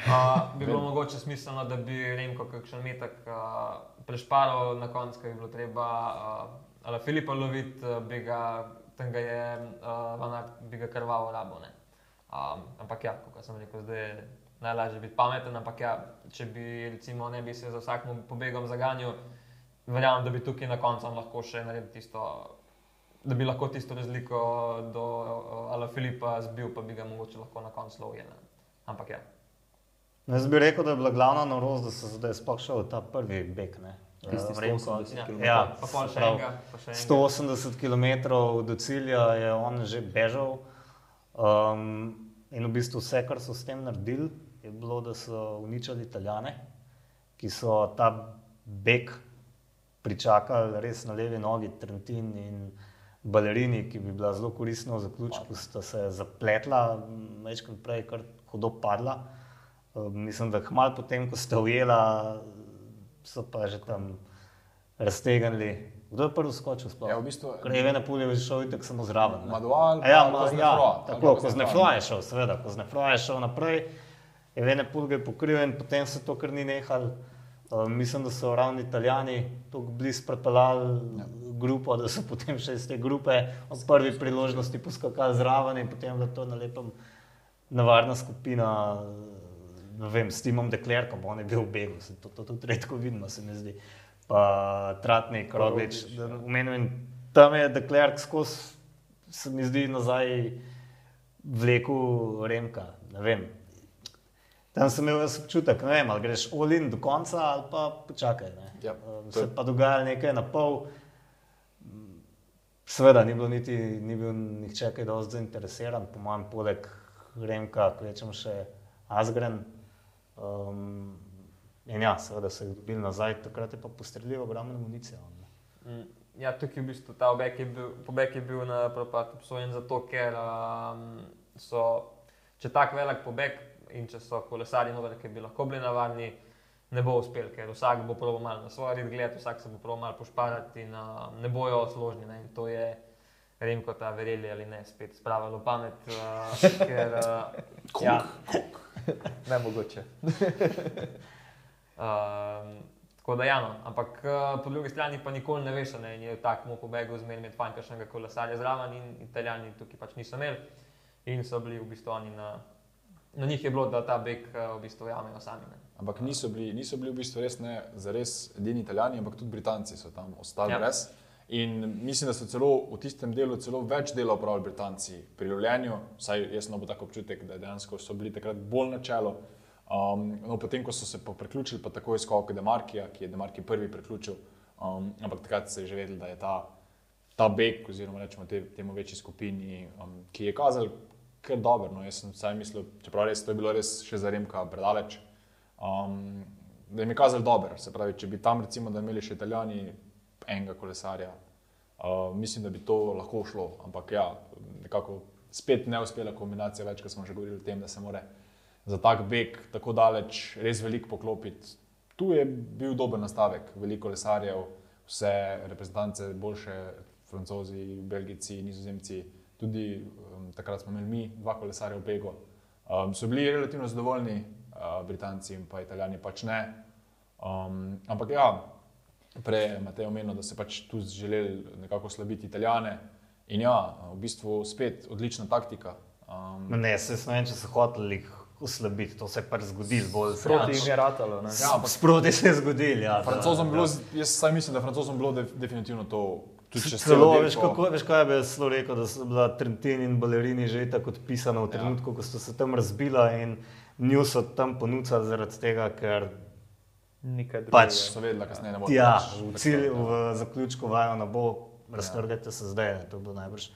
uh, bi bilo mogoče smiselno, da bi Remko kakšen metek uh, prešparal na koncu, ko bi bilo treba uh, Filipa loviti, uh, bi ga, tam ga je uh, Vanat, bi ga krvavo rabo. ne. Um, ampak ja, kot sem rekel, zdaj je najlažje biti pameten, ampak ja, če bi recimo ne bi se za vsakim pobegom zaganjal, verjamem, da bi tukaj na koncu on lahko še naredil tisto, da bi lahko tisto razliko do uh, Ala Filipa zbil, pa bi ga mogoče lahko na koncu lovil. Ampak ja. Jaz bi rekel, da je bila glavna norost, da so zdaj sploh šel ta prvi bek. Ne? Tisti Eh, Remko, 180 Ja, kilometrov. Ja, pa pol še enega, pa še enega. 180 km do cilja je on že bežal. Um, in v bistvu vse, kar so s tem naredili, je bilo, da so uničili Italijane, ki so ta beg pričakali res na levi nogi, Trentin in balerini, ki bi bila zelo koristna v zaključku, sta se zapletla, večkrat prej, kar hudo padla. Um, mislim, da hmal potem, ko sta ujela, so pa že tam raztegnili. Kdo je prvi skočil sploh? Ja, v bistvu- Krajeve na polju je šel itek samo zraven. Madual, Ja, ma, ja, tako, pa Koznefroa Koznefroa. je šel, seveda, Koznefroa je šel naprej, Evene Pulge je pokril in potem se to kar ni nehal. Uh, mislim, da so ravni Italijani tako blizu prepeljali ja. grupo, da so potem še iz te grupe ob prvi priložnosti poskakali zraven in potem da to na lepem nevarna skupina. Vem, s Timom Deklerkom, on je bil v begu, se to, to tudi redko vidimo, se mi zdi. Pa Tratnik, Roglič, umenil in tam je Deklerk skozi, se mi zdi, nazaj vleku Remka. Ne vem. Tam sem imel občutek, ne vem, ali greš olin do konca ali pa počakaj. Ne. Ja, to Se pa dogaja nekaj na pol. Seveda ni, bilo niti, ni bil nihče kaj dosti zainteresiran, po mojem, poleg Remka, kvečem še Asgren. Um, in ja, seveda so jih dobili nazaj, takrat je pa postrelil ogromno municije. Mm, Ja, tukaj v bistvu ta obek je bil, pobeg je bil na propad obsojen zato, ker um, so, če tako velik pobeg in če so kolesari novi, ki bi lahko bili navadni, ne bo uspel, ker vsak bo proval malo na svoj red gled, vsak se bo proval malo pošparati in uh, ne bojo složni. Ne? In to je, Remko, ta verjeli ali ne, spet spravilo pamet, uh, ker uh, ja, Ne mogoče. Um, tako da, ja, no. ampak uh, po drugi strani pa nikoli ne veš, ne, in je v takem pobegu zmeraj med fankašnega kolesarja zraven in italijani tukaj pač niso imeli in so bili v bistvu oni na, na njih je bilo, da ta beg uh, v bistvu jamejo sami. Ne. Ampak niso bili, niso bili v bistvu res ne zares edini italijani, ampak tudi Britanci so tam ostali Ja. ja. brez. In mislim, da so celo v tistem delu celo več dela opravili Britanci pri lovljenju, vsaj jaz sem imel tak občutek, da dejansko so bili takrat bolj na čelo. Um, no, potem, ko so se priključili, pa tako je skok Demarkija, ki je Demarki prvi priključil, um, ampak takrat se je že vedel, da je ta, ta beg, oziroma rečemo te, temu večji skupini, um, ki je kazal kar dobro. No, jaz sem vsaj mislil, čeprav res to je bilo res še za Remka predaleč, um, da je kazal dobro. Če bi tam recimo imeli še italijani enega kolesarja, uh, mislim, da bi to lahko šlo. Ampak ja, nekako spet neuspela kombinacija, več, kot smo že govorili o tem, da se mora za tak beg tako daleč res veliko poklopiti. Tu je bil dober nastavek, veliko kolesarjev, vse reprezentance, boljše, francozi, belgijci, nizozemci, tudi um, takrat smo imeli mi dva kolesarja v begu. Um, so bili relativno zadovoljni, uh, Britanci in pa Italijani pač ne. Um, ampak ja, prej je Matej omenil, da se pač tu želeli nekako slabiti Italijane. In ja, v bistvu spet odlična taktika. Um, Ne, se ne vem, če so hoteli jih oslabiti, to se je pač zgodilo. bolj se Proti pač- jim je ratalo. ne. ja, Sproti se je zgodilo. Ja, da- Francozom da- bilo, jaz saj mislim, da Francozom bilo de, definitivno to. Celo, veš, kako, veš, kaj bi jaz rekel, da so bila Trentin in balerini že tako odpisana v trenutku, ja. ko so se tam razbila in nju so tam ponudili zaradi tega, ker Nekaj drugega. Pač- So vedeli, da kasneje ne bo. ja, pač v, cilj, ja. v zaključku vajo ne bo, raztrgajte se zdaj, to bo najbrž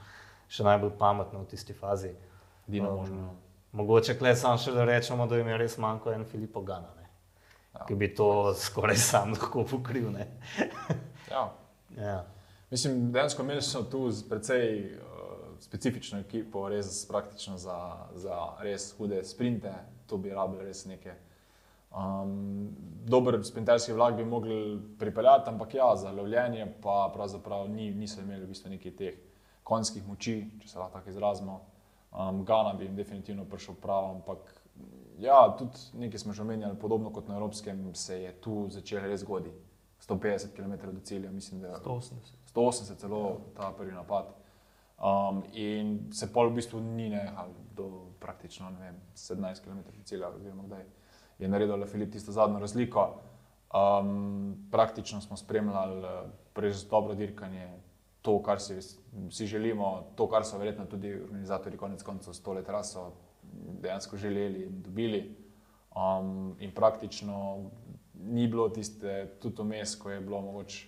še najbolj pametno v tisti fazi. Edino Um, možno. Mogoče kle samo še da rečemo, da jim je res manjko en Filipo Gana, ne, Ja. ki bi to skoraj sam lahko pokril. Ne. Ja. Ja. Mislim, dejansko imeli smo tu precej uh, specifično ekipo, res praktično za, za res hude sprinte, tu bi rabili res neke. Um, dober sprinterski vlak bi mogli pripeljati, ampak ja, za lovljenje pa pravzaprav ni, niso imeli v bistvu nekih teh konjskih moči, če se lahko tako izrazimo. Um, Gana bi jim definitivno prišel prav, ampak ja, tudi nekaj smo že omenjali, podobno kot na Evropskem, se je tu začelo res zgoditi. 150 km do cilja, mislim, da 180. 180 celo ta prvi napad. Um, in se pol v bistvu ni nehal do praktično ne vem, 17 km cilja, oziroma kdaj je naredil Filip tisto zadnjo razliko. Um, praktično smo spremljali res dobro dirkanje, to, kar si vsi želimo, to, kar so verjetno tudi organizatori konec koncev s tole traso dejansko želeli in dobili. Um, in praktično ni bilo tiste, tudi vmes, ko je bilo mogoče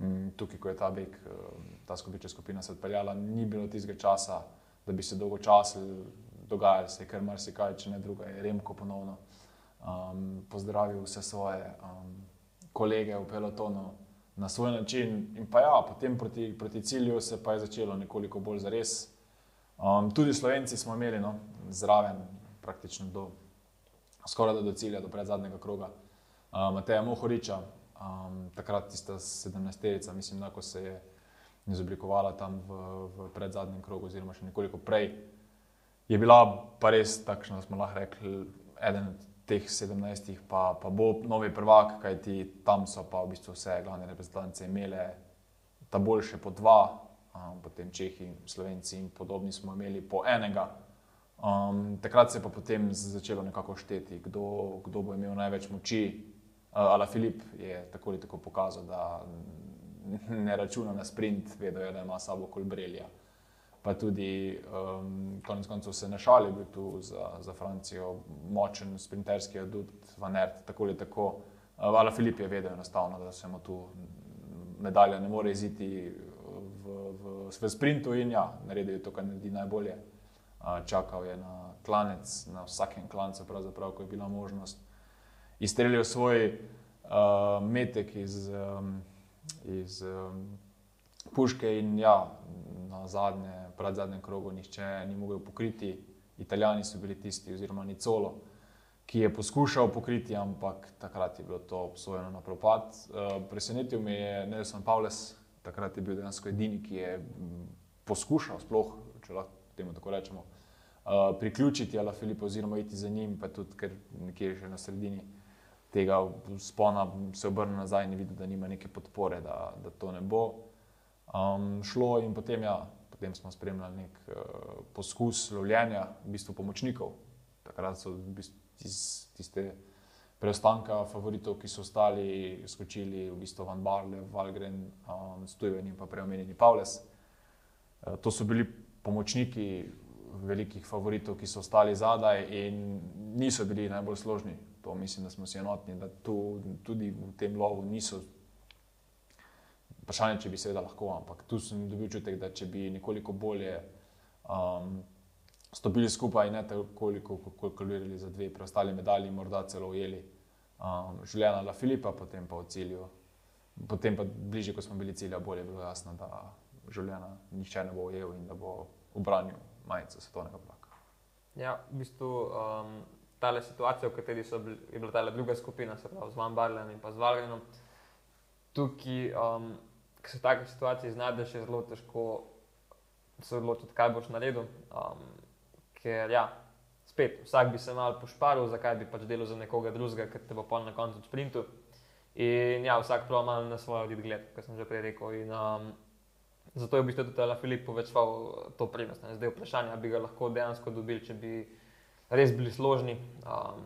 um, tukaj, ko je ta beg, ta skupiča skupina se odpeljala, ni bilo tistega časa, da bi se dolgo časili, dogajalo se je kar marsikaj, če ne druga, je Remko ponovno um, pozdravil vse svoje um, kolege v pelotonu na svoj način. In pa ja, potem proti, proti cilju se pa je začelo nekoliko bolj zares. Um, tudi Slovenci smo imeli no, zraven, praktično do, skoraj do cilja, do predzadnjega kroga, um, Mateja Mohoriča, um, takrat tista 17-terica, mislim, da se je izoblikovala tam v, v predzadnjem krogu, oziroma še nekoliko prej. Je bila pa res takšna, da smo lahko rekli, eden od teh 17, pa, pa bo novi prvak, kajti tam so pa v bistvu vse glavne reprezentance imele ta boljše po dva, um, potem Čehi, Slovenci in podobni smo imeli po enega. Um, takrat se je pa potem začelo nekako šteti, kdo, kdo bo imel največ moči. Uh, Ala Filip je tako ali tako pokazal, da ne računa na sprint, vedo je, da ima sabo kolbrelja pa tudi um, konec koncev se ne šali, bil tu za, za Francijo močen sprinterski adut, vanert, tako ali tako. Uh, Vala Filip je vedel enostavno, da se mu tu medalja ne more iziti v, v, v sprintu in ja, naredil je to, kar naredi najbolje. Uh, čakal je na klanec, na vsakem klancu, pravzaprav, ko je bila možnost. Izstrelil svoj uh, metek iz, um, iz um, puške in ja, na zadnje pred zadnjem krogu nihče ni mogel pokriti. Italijani so bili tisti, oziroma Nicolo, ki je poskušal pokriti, ampak takrat je bilo to obsojeno na propad. Uh, presenetil me je Nelson Pavles, takrat je bil dejansko edini, ki je poskušal, sploh, če lahko temu tako rečemo, uh, priključiti Ala Filipa oziroma iti za njim, pa tudi ker nekje že na sredini. Tega spona se obrne nazaj in vidi, da nima neke podpore, da, da to ne bo um, šlo, in potem ja, potem smo spremljali nek uh, poskus lovljenja, v bistvu pomočnikov. Takrat so v bistvu iz tiste preostanka favoritov, ki so ostali, skočili v bistvu Van Barle, Valgren, um, Stujven in pa preomenjeni Pavles. Uh, to so bili pomočniki velikih favoritov, ki so ostali zadaj in niso bili najbolj složni. To mislim, da smo si enotni, da tu, tudi v tem lovu niso Vprašanje, če bi seveda lahko, ampak tu sem dobil čutek, da če bi nekoliko bolje um, stopili skupaj in ne tako, kot kalkulirali za dve preostali medalji, morda celo ujeli um, življenja La Filipa, potem pa v cilju. Potem pa bližje, ko smo bili cilja, bolje je bilo jasno, da življenja nihče ne bo ujel in da bo obranil majico svetovnega prvaka. Ja, v bistvu um, ta situacija, v kateri bili, je bila ta druga skupina, se pravi z Van Barlem in pa z Valgrenom, tukaj. Um, ki se v takih situacijah znajdeš, je zelo težko se odločiti, kaj boš naredil. Um, ker, ja, spet, vsak bi se mal pošparil, zakaj bi pač delal za nekoga drugega, ker te bo pol na koncu sprintu. In ja, vsak prav malo na svoj odgled, kot sem že prej rekel. In, um, zato je v bistvu tudi Filip povečal to prednost. Zdaj je vprašanje, ali bi ga lahko dejansko dobili, če bi res bili složni. Um,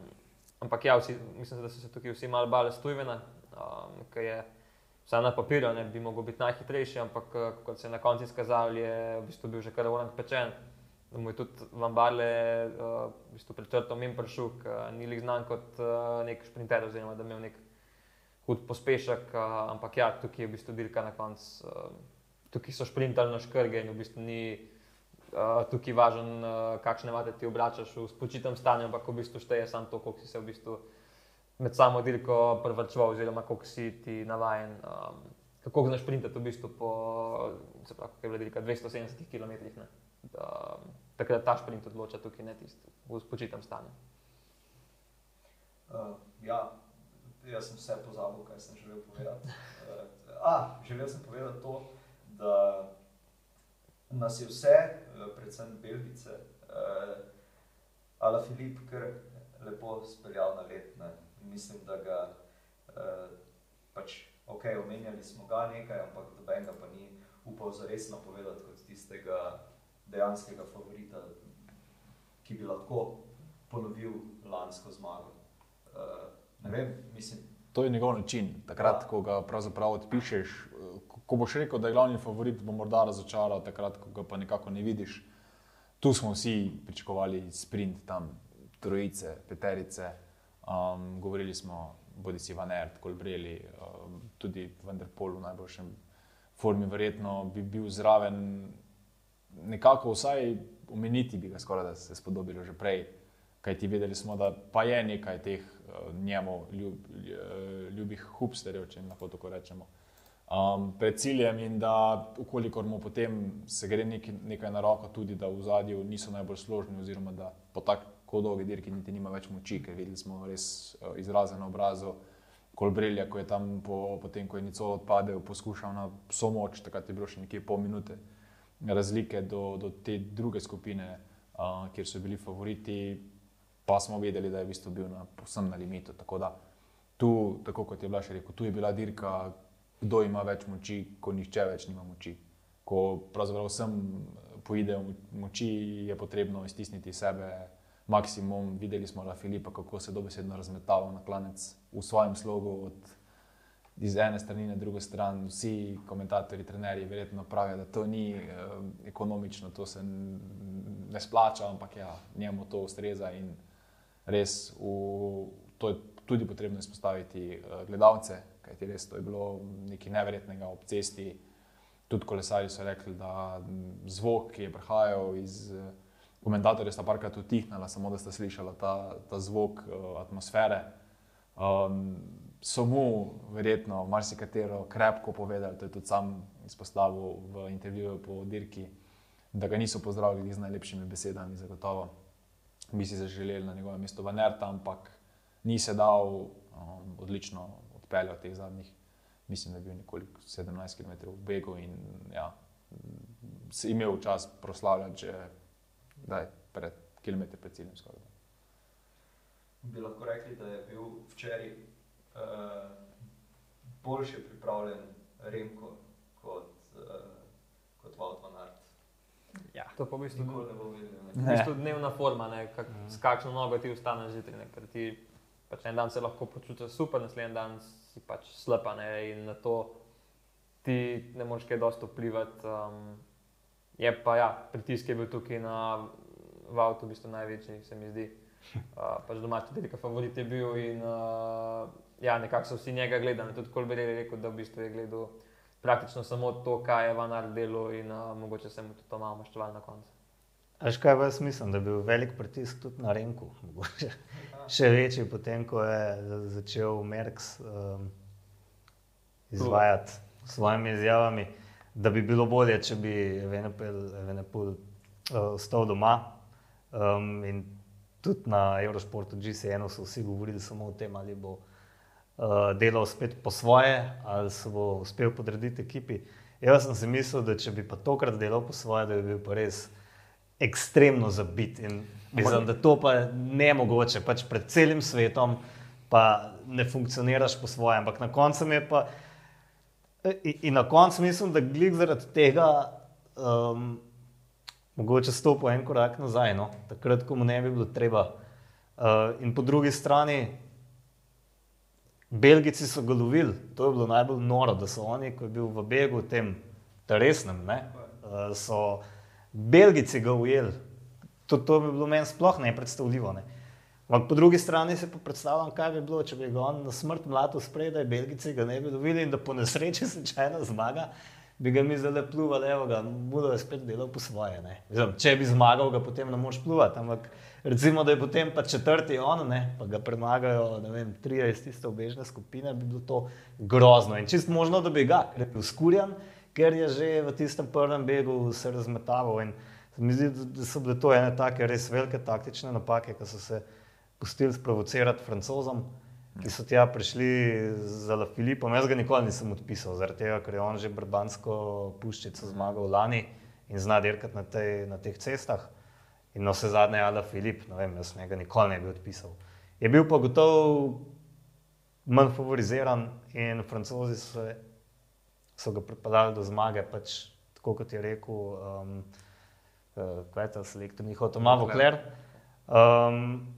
ampak ja, vsi, mislim, da so se tukaj vsi malo bali stojvena, um, ker je vsaj na papirju ne bi mogel biti najhitrejši, ampak eh, kot se je na koncu izkazalo, je v bistvu bil že kar orang pečen. Da mu je tudi Van Barle uh, v bistvu prečrtal min pršuk, uh, ni lik znan kot uh, nek šprinter, oziroma da je imel nek hud pospešek, uh, ampak ja, tukaj je v bistvu dirka na koncu. Uh, tukaj so šprintali na škrge in v bistvu ni uh, tukaj važen, uh, kakšne vate ti obračaš v spočitem stanju, ampak v bistvu šteje samo to, koliko si se v bistvu med samo dirko prvrčval, oziroma kako si ti navaden. Um, kako znaš printati v bistvu po pravi, je dirka, 270 km. Um, takrat ta sprint odloča tukaj, ne tisti v spočitem stanju. Uh, ja, jaz sem vse pozabil, kaj sem želel povedati. Uh, a, želel sem povedati to, da nas je vse, uh, predvsem Belgice, uh, Ala Filip, kar lepo speljal na let. Ne mislim, da ga uh, pač, ok, omenjali smo ga nekaj, ampak doben ga pa ni upal za res napovedati kot tistega dejanskega favorita, ki bi lahko ponovil lansko zmago. Uh, ne vem, mislim. To je njegov način. Takrat, ko ga pravzaprav odpišeš, ko boš rekel, da je glavni favorit, bo morda razočaral, takrat, ko ga pa nekako ne vidiš. Tu smo vsi pričakovali sprint, tam trojice, peterice. Um, govorili smo, bodi si Van Ert, Kolbreli, um, tudi Vanderpol v najboljšem formi, verjetno bi bil zraven. Nekako vsaj omeniti bi ga skoraj, da se spodobilo že prej. Kaj ti vedeli smo, da pa je nekaj teh uh, njemu ljub, ljubih hubsterjev, če lahko tako rečemo um, pred ciljem, in da, ukolikor mu potem se gre nekaj, nekaj na roko, tudi da v zadju niso najbolj složni, oziroma da po tako dolgi dirki niti nima več moči, ker videli smo res uh, izraze na obrazu. Kolbrelja, ko je tam, po, potem ko je Nicolo odpadel, poskušal na vso moč, takrat je bilo še nekje pol minute razlike do, do te druge skupine, uh, kjer so bili favoriti, pa smo vedeli, da je v bistvu bil na posebnem limitu. Tako da tu, tako kot je Blaž rekel, tu je bila dirka, kdo ima več moči, ko nihče več nima moči. Ko pravzaprav vsem poidejo moči, je potrebno iztisniti sebe maksimum. Videli smo La Filipa, kako se dobesedno razmetava na klanec v svojem slogu. Od iz ene strani na drugo stran, vsi komentatorji, trenerji, verjetno pravijo, da to ni eh, ekonomično, to se ne splača, ampak ja, njemu to ustreza in res v, to je tudi potrebno izpostaviti eh, gledalce, kajti res to je bilo nekaj neverjetnega ob cesti. Tudi kolesari so rekli, da zvok, ki je prihajal iz komentatorja, sta parkrat utihnila, samo da sta slišala ta, ta zvok uh, atmosfere. Um, so mu verjetno marsikatero krepko povedali, to je tudi sam izpostavil v intervjuju po dirki, da ga niso pozdravili z najlepšimi besedami, zagotovo bi si zaželeli na njegovem mestu v Nerta, ampak ni se dal um, odlično odpeljal teh zadnjih, mislim, da je bil nekoliko 17 km v begu in ja, imel čas proslavljati že daj, pred kilometri pred ciljem. Skoraj. Bi lahko rekli, da je bil včeraj uh, boljše pripravljen Remko kot, uh, kot Vodvan Art. Ja. To pa v bistvu, Nikoli ne bo videl. ne. v bistvu dnevna forma, ne, kak, s kakšno nogo ti vstaneš zjutraj. ne, ker ti Pač en dan se lahko počutiš super, naslednji dan si pač slepa ne, in na to ti ne moreš kaj dosto vplivati. Um, je pa ja, pritisk je bil tukaj na avtu, v bistvu največji, se mi zdi. Uh, pač domači delika favorit je bil in uh, ja, nekako so vsi njega gledali. Tudi Kolber je rekel, da v bistvu je gledal praktično samo to, kaj je Vanar delal in uh, mogoče se mu tudi to malo maščeval na koncu. Až kaj vas mislim, da je bil velik pritisk tudi na Renku, mogoče še večji, potem ko je začel Merks um, izvajati s svojimi izjavami, da bi bilo bolje, če bi Venepul uh, ostal doma. Um, in tudi na Eurošportu GCN so vsi govorili samo o tem, ali bo uh, delal spet po svoje, ali se bo uspel podrediti ekipi. Jaz sem si mislil, da če bi pa tokrat delal po svoje, da bi bil pa res ekstremno zabit. In mislim, da to pa ne mogoče, pač pred celim svetom pa ne funkcioniraš po svojem. Ampak na koncu je pa. In, na koncu mislim, da glik zaradi tega um, mogoče stopi en korak nazaj, no? takrat, ko mu ne bi bilo treba. Uh, in po drugi strani, Belgijci so ga lovili, to je bilo najbolj noro, da so oni, ko je bil v begu, tem resnem, uh, so Belgijci ga ujeli. To, to bi bilo meni sploh ne predstavljivo. Ampak po drugi strani si predstavljam, kaj bi bilo, če bi ga on na smrt mlado spredaj, Belgijci ga ne bi dobili in da po nesreči slučajno zmaga, bi ga mi zdaj pluvali, evo ga, budo je spet delal po svoje. Mislim, če bi zmagal, ga potem ne moš pluvati. Ampak recimo, da je potem pa četrti on, ne? pa ga premagajo, ne vem, tri iz tiste obežne skupine, bi bilo to grozno. In čist možno, da bi ga, ker je bil skurjan, ker je že v tistem prvem begu se razmetaval. In mi zdi, da so bile to ene take res velike taktične napake, ki so se pustili sprovocirati francozom, ki so tja prišli za La Filipom. Jaz ga nikoli nisem odpisal, zaradi tega, ker je on že brbansko puščico zmagal lani in zna dirkati na, tej, na teh cestah. In na vse zadnje, Ala Filip, ne vem, jaz njega nikoli ne bi odpisal. Je bil pa gotovo manj favoriziran in francozi so, so ga pripeljali do zmage, pač tako kot je rekel, um, uh, kaj je ta selektor, njihov Tomav Kler. Um,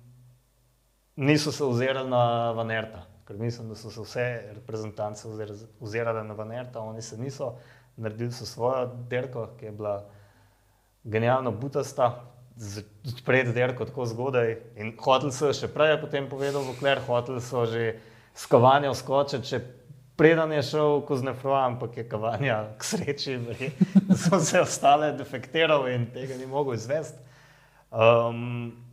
niso se ozirali na Vanerta, ker mislim, da so se vse reprezentance ozir- ozirale na Vanerta, oni se niso, naredili so svojo derko, ki je bila genialno butasta, odpreti derko tako zgodaj. In hotel so še prej, potem povedal Vokler, hotel so že s kavanja skočiti, če preden je šel Koznefroa, ampak je kavanja k sreči, da so se ostale defektiral in tega ni mogel izvesti. Um,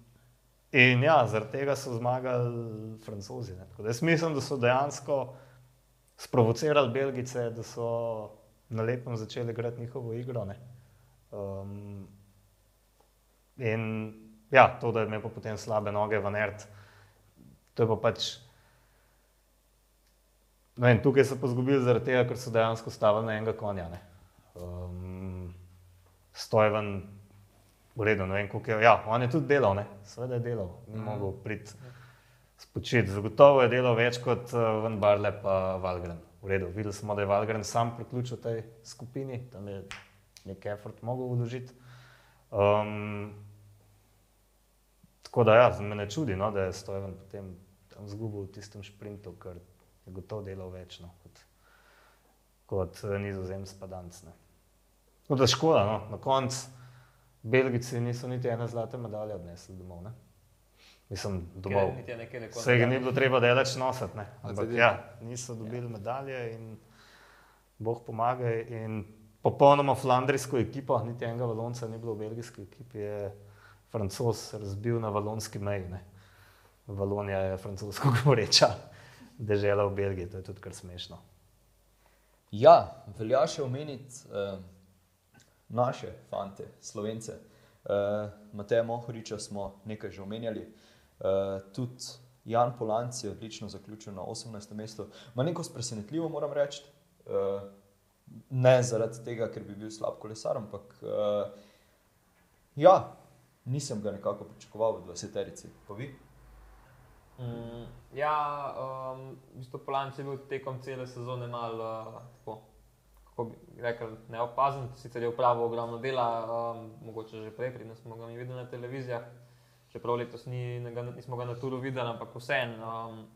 in ja, zaradi tega so zmagali francozi. Jaz mislim, da so dejansko sprovocirali Belgice, da so na lepem začeli igrati njihovo igro. ne. Um, in ja, to, da je imel potem slabe noge v nerd, to je pa pač. Ne Vem, tukaj so pa izgubili zaradi tega, ker so dejansko stavili na enega konja. ne. Um, Stojven, v redu, ne vem, koliko je. Ja, on je tudi delal, ne? seveda je delal, ni mogel priti spočiti. Zagotovo je delal več kot uh, Van Barle pa Valgren. V redu, videli smo, da je Valgren sam priključil tej skupini, tam je nek effort mogel vložiti. Um, tako da, ja, me ne čudi, no, da je Stojan potem tam izgubil v tistem sprintu, ker je gotovo delal več no, kot, kot eh, nizozemski padanc. Tako da škoda, no, na koncu Belgijci niso niti ene zlate medalje odnesli domov. Ne? Mislim, domov. Nekoč. Vse ga ni bilo treba delač nositi, ne. ampak ja, niso dobili medalje in Bog pomagaj. In popolnoma flandrijsko ekipo, niti enega valonca ni bilo v belgijski ekipi, je francos razbil na valonski meji. Ne. Valonija je francosko govoreča dežela v Belgiji, to je tudi kar smešno. Ja, velja še omeniti uh, naše fante, slovence. Uh, Mateja Mohoriča smo nekaj že omenjali, uh, tudi Jan Polanc je odlično zaključil na 18. mestu. Malenkost presenetljivo, moram reči. Uh, ne zaradi tega, ker bi bil slab kolesar, ampak uh, ja, nisem ga nekako pričakoval v 20-terici. Pa vi? Mm, ja, um, v bistvu Polanc je bil tekom cele sezone malo uh, tako, kako bi rekel, neopazen, sicer je upravil ogromno dela, um, mogoče že prej, preden smo ga videli na televizijah, čeprav letos ni, ga, nismo ga na turu videli, ampak vseeno. Um,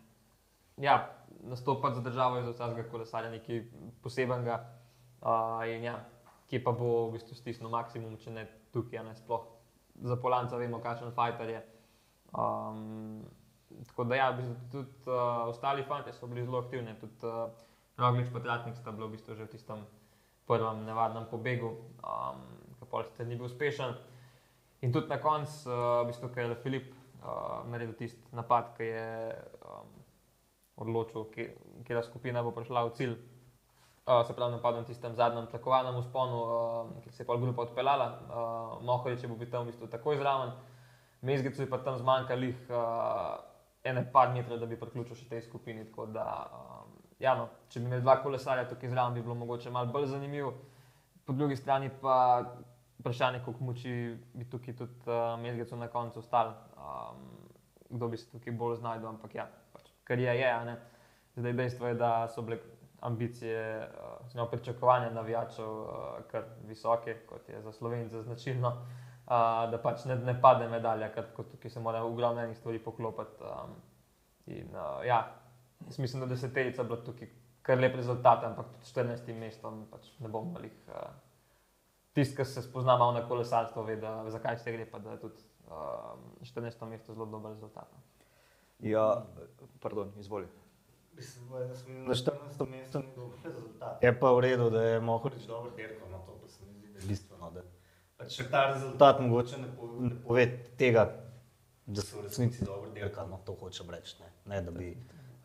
ja, nastopati za državo je za vsakega kolesarja nekaj posebenega. Uh, in ja, ki pa bo v bistvu stisnil maksimum, če ne tukaj, ne sploh. Za Polanca vemo, kakšen fighter je. Um, tako da, ja, v bistvu tudi uh, ostali fanti so bili zelo aktivni, tudi uh, Roglič in Tratnik sta bila v bistvu že v tistem prvem nevarnem pobegu, um, ki pa sicer ni bil uspešen. In tudi na koncu, uh, v bistvu, ker je Filip uh, naredil tisti napad, ki je um, odločil, kje- katera skupina bo prišla v cilj. Uh, se pravi, napadal na tistem zadnjem tlakovanem usponu, uh, ki se je pol grupa odpeljala, uh, Mohorič je bil tam v bistvu takoj zraven, Mezgicu je pa tam zmanjkalo uh, ene par metrov, da bi priključil še tej skupini. Tako da, um, ja, no, če bi imeli dva kolesarja tukaj zraven, bi bilo mogoče malo bolj zanimivo. Po drugi strani pa vprašanje, koliko moči bi tukaj tudi uh, Mezgicu na koncu ostal, um, kdo bi se tukaj bolj znašel, ampak ja, pač, kar je, je, ne. Zdaj dejstvo je, da so bile ambicije, uh, oziroma pričakovanja navijačev uh, kar visoke, kot je za Slovence značilno, uh, da pač ne, ne pade medalja, ker tukaj se mora ogromno enih stvari poklopiti. Um, in uh, ja, jaz mislim, da deseterica bila tukaj kar lep rezultat, ampak tudi s 14 mestom pač ne bom malih. Uh, Tisti, ki se spozna malo na kolesarstvo, ve, da, zakaj se gre, pa da je tudi um, 14. mesto zelo dober rezultat. no. Ja, pardon, izvoli. Na 14. mestu ni bil rezultat. Je pa v redu, da je Mohorič dobro dirkal, no to pa se mi zdi, da je bistveno. Da pač ta rezultat mogoče ne, po, ne pove tega, da so v resnici dobro dirkali, no to hočem reči. Ne. ne, da bi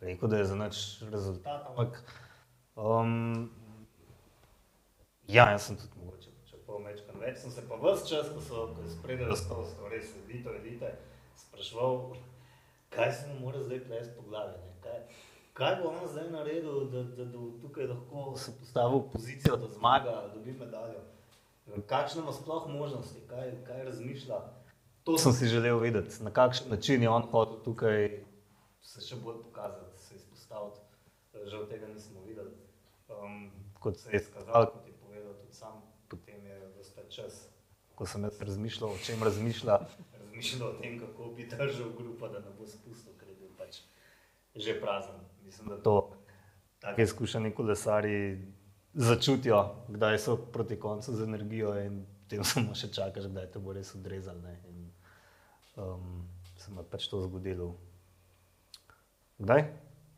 rekel, da je za nič rezultat, ampak um, ja, jaz sem tudi mogoče pričakoval večkrat več. Sem se pa vse čas, ko so spredaj razstava, so res edito, edite, spraševal, kaj se mu mora zdaj plesti po glavi. ne, Kaj, bo on zdaj naredil, da, da, da tukaj lahko se postavil v pozicijo, da zmaga, da dobi medaljo. Kakšne ima sploh možnosti, kaj, kaj razmišlja. To sem si želel vedeti, na kakšen način je on hotel tukaj se še bolj pokazati, se izpostaviti. Žal tega nismo videli. Um, kot se je izkazalo, kot je povedal tudi sam potem je vse čas, ko sem jaz razmišljal, o čem razmišlja, razmišljal o tem, kako bi držal grupa, da ne bo spustil, ker je bil pač že prazen. Mislim, da to take izkušeni kolesari začutijo, kdaj so proti koncu z energijo in potem samo še čakaš, kdaj te bo res odrezal. ne. In, Um, se mi je pač to zgodilo. Kdaj?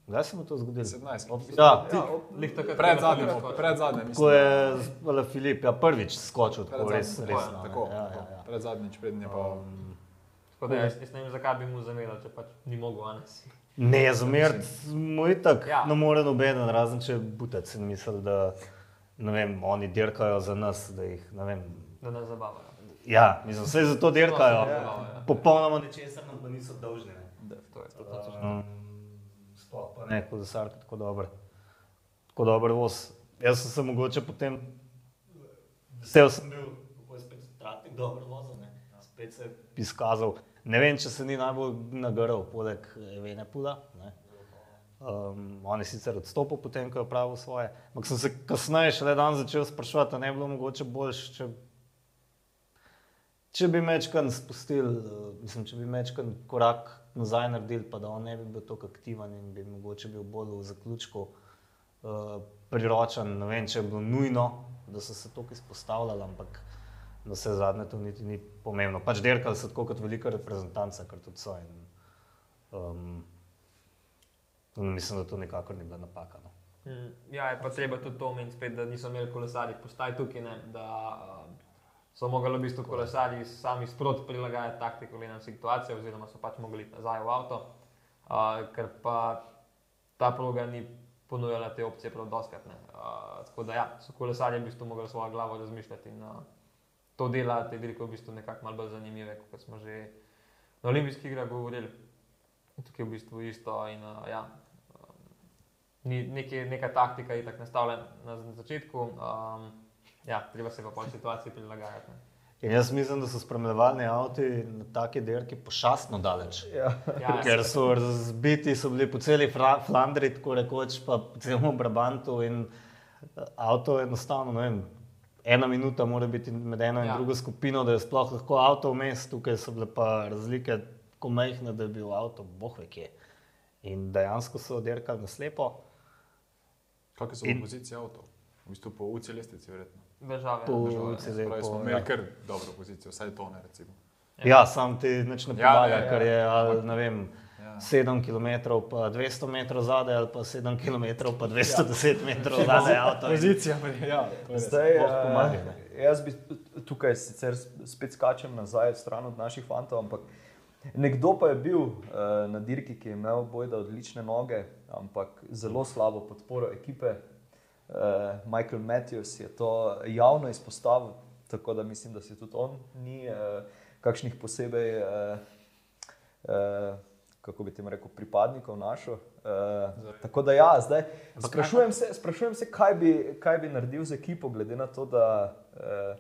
Kdaj se je to zgodilo? 17. Ob- Ja, Ja, lih takrat, Pred zadnjim, pred zadnjim, Ko je Zala Filip ja, prvič skočil, tako Pred res, res. tako, no, ne. tako, ja, ja, ja. Pred zadnjič, prednje pa. Um, Tako da jaz, jaz ne vem, zakaj bi mu zameril, če pač ni mogel danes. Ne, zameriti mu je tako, Ja. ja. ne more noben, razen če butec in misli, da ne vem, oni dirkajo za nas, da jih ne vem. Da nas zabavajo. Ja, mislim, vse zato dirkajo. Ja, ja. Popolnoma nečesa nam pa niso dolžni. Ne. To je to, to, to, Um, Sploh pa ne, kot zasarka, tako dober. Tako dober voz. Jaz sem se mogoče potem, vesel sem bil, kako je spet tratnik dobro vozil, ne. Spet se je izkazal. Ne vem, če se ni najbolj nagrl, poleg Evene Puda. Ne. Um, on je sicer odstopil, potem ko je opravil svoje. Ampak sem se kasneje, šele dan začel sprašovati, ali ne bi bilo mogoče boljše, če, če bi mečkan spustili, uh, mislim, če bi mečkan korak nazaj naredili, pa da on ne bi bil tako aktiven in bi mogoče bil bolj v zaključku uh, priročen. Ne vem, če je bilo nujno, da so se tako izpostavljali, ampak na vse zadnje to niti ni pomembno. Pač derkali so tako kot velika reprezentanca, kar tudi so. In, um, mislim, da to nikakor ni bila napaka. No. Mm, Ja, je pa treba tudi to omeniti, da niso imeli kolesarji postaj tukaj, ne, da so mogli v bistvu kolesarji sami sproti prilagajati taktiko glede na situacijo, oziroma so pač mogli iti nazaj v avto, uh, ker pa ta proga ni ponujala te opcije prav doskrat. ne. Uh, tako da ja, so kolesarji v bistvu mogli svojo glavo razmišljati in uh, to dela te dirke v bistvu nekako malo bolj zanimive, kot smo že na olimpijskih igrah govorili. Tukaj je v bistvu isto in uh, ja, ni nekaj, neka taktika, je tako nastavljena na začetku. Um, ja, treba se pa po situaciji prilagajati. In jaz mislim, da so spremljevalni avti na taki dirki pošastno daleč. Ja. Ja, Ker so razbiti, so bili po celi Flandriji, tako rekoč, pa po celem Brabantu. In eh, avto je enostavno, ne vem, ena minuta mora biti med eno in Ja. drugo skupino, da je sploh lahko avto vmes, tukaj so bile pa razlike tako majhne, da je bil avto boh ve kje. In dejansko so dirkali na slepo. Kakšne so In- pozicije avtov? V bistvu po UC lestvici, verjetno. Države. Po- Država, ne. UCI Se pravi, po- smo ja. imeli kar dobro pozicijo, vsaj to ne recimo. Ja, sam ti nič ne Ja, pomaga, ja, ja. ker je, ali, ne vem, Ja. 7 km pa 200 metrov zadaj, ali pa 7 km pa 210 metrov zadaj avto. Pozicija, ja, to je res. Zdaj, eh, pomagaj, ne. jaz bi tukaj sicer spet skačem nazaj, stran od naših fantov, ampak nekdo pa je bil uh, na dirki, ki je imel bojda odlične noge, ampak zelo slabo podporo ekipe. Uh, Michael Matthews je to javno izpostavil, tako da mislim, da si tudi on ni uh, kakšnih posebej. Uh, uh, Kako bi ti rekel, pripadnikov našo. Uh, tako da, ja, zdaj sprašujem se, sprašujem se kaj, bi, kaj bi naredil z ekipo, glede na to, da uh,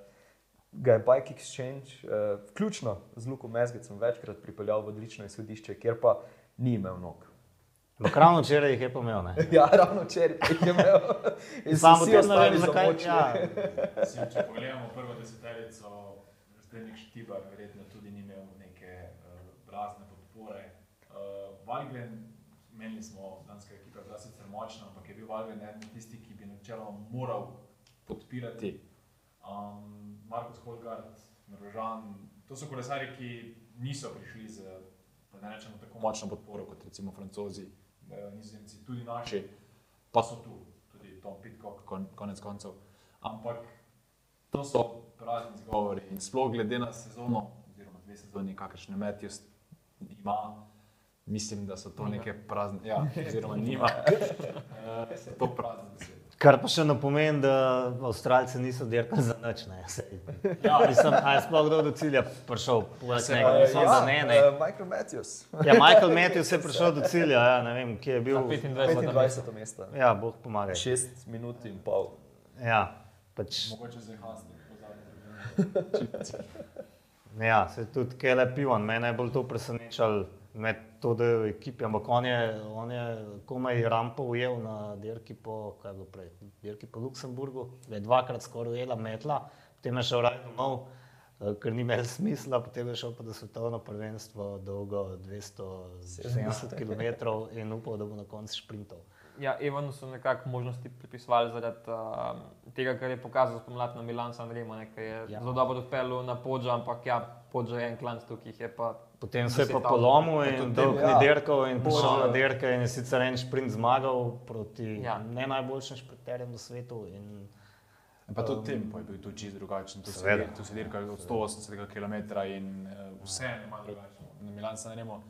ga je Bike Exchange, uh, vključno z Luko Mezgecem, večkrat pripeljal v odlično izhodišče, kjer pa ni imel nog. Ampak ravno včeraj jih je pomel. Ne? Ja, ravno včeraj jih je imel. In so Samo tem ne vem, zakaj. Ja, Mislim, če pogledamo prvo deseterico, Zdenek Štibar verjetno tudi ni imel neke uh, razne podpore. Uh, Valgren, menili smo, danska ekipa je bila sicer močna, ampak je bil Valgren eden tistih, ki bi načeloma moral podpirati. Um, Markus Holgard, Norvežan, to so kolesari, ki niso prišli z, da ne rečemo tako močno podporo kot recimo francozi, nizozemci, tudi naši, pa so tu, tudi Tom Pitcock, kon, konec koncev. Ampak to so prazni izgovori in sploh glede na sezono, oziroma dve sezoni, kakršne Matthews ima, mislim, da so to neke prazne, ja, oziroma nima, so to prazne besede. Kar pa še ne pomeni, da Avstralci niso dirkali za Sej. Ja, Mislim, a je sploh kdo do cilja prišel, poleg Se njega, pa- mislim, da ne. ne. uh, Michael Matthews, Ja, Michael Matthews je prišel do cilja, ja, ne vem, kje je bil. Na 25. 25. mesto. Ja, Bog pomaga. 6 minut in pol. Ja, pač, mogoče zdaj hasni pozadnje. ja, se tudi Kele Pivan, mene je bolj to presenečalo. Med to, da je v ekipi, ampak on je, on je komaj rampo ujel na dirki po, kaj je bilo prej, dirki po Luksemburgu, je dvakrat skoraj ujela metla, potem je šel raj domov, eh, ker ni imel smisla, potem je šel pa do svetovno prvenstvo dolgo 270 km in upal, da bo na koncu šprintov. Ja, Evanu so nekako možnosti pripisovali zaradi uh, tega, kar je pokazal spomladi na Milan San Remo, ne, ki je Ja. zelo dobro odpeljal na podžo, ampak ja, podžo je en klan, tukaj je pa. Potem se je pa 10 polomil in dolg ni ja. dirkal in prišel na ja. dirke in je sicer en sprint zmagal proti ja. Ja. ne najboljšim šprinterjem v svetu. In, Pa tudi tempo je bil tu čisto drugačen. Tu se Tu se dirka od 180 km in uh, vse je malo drugačno. Na Milan se ne remo.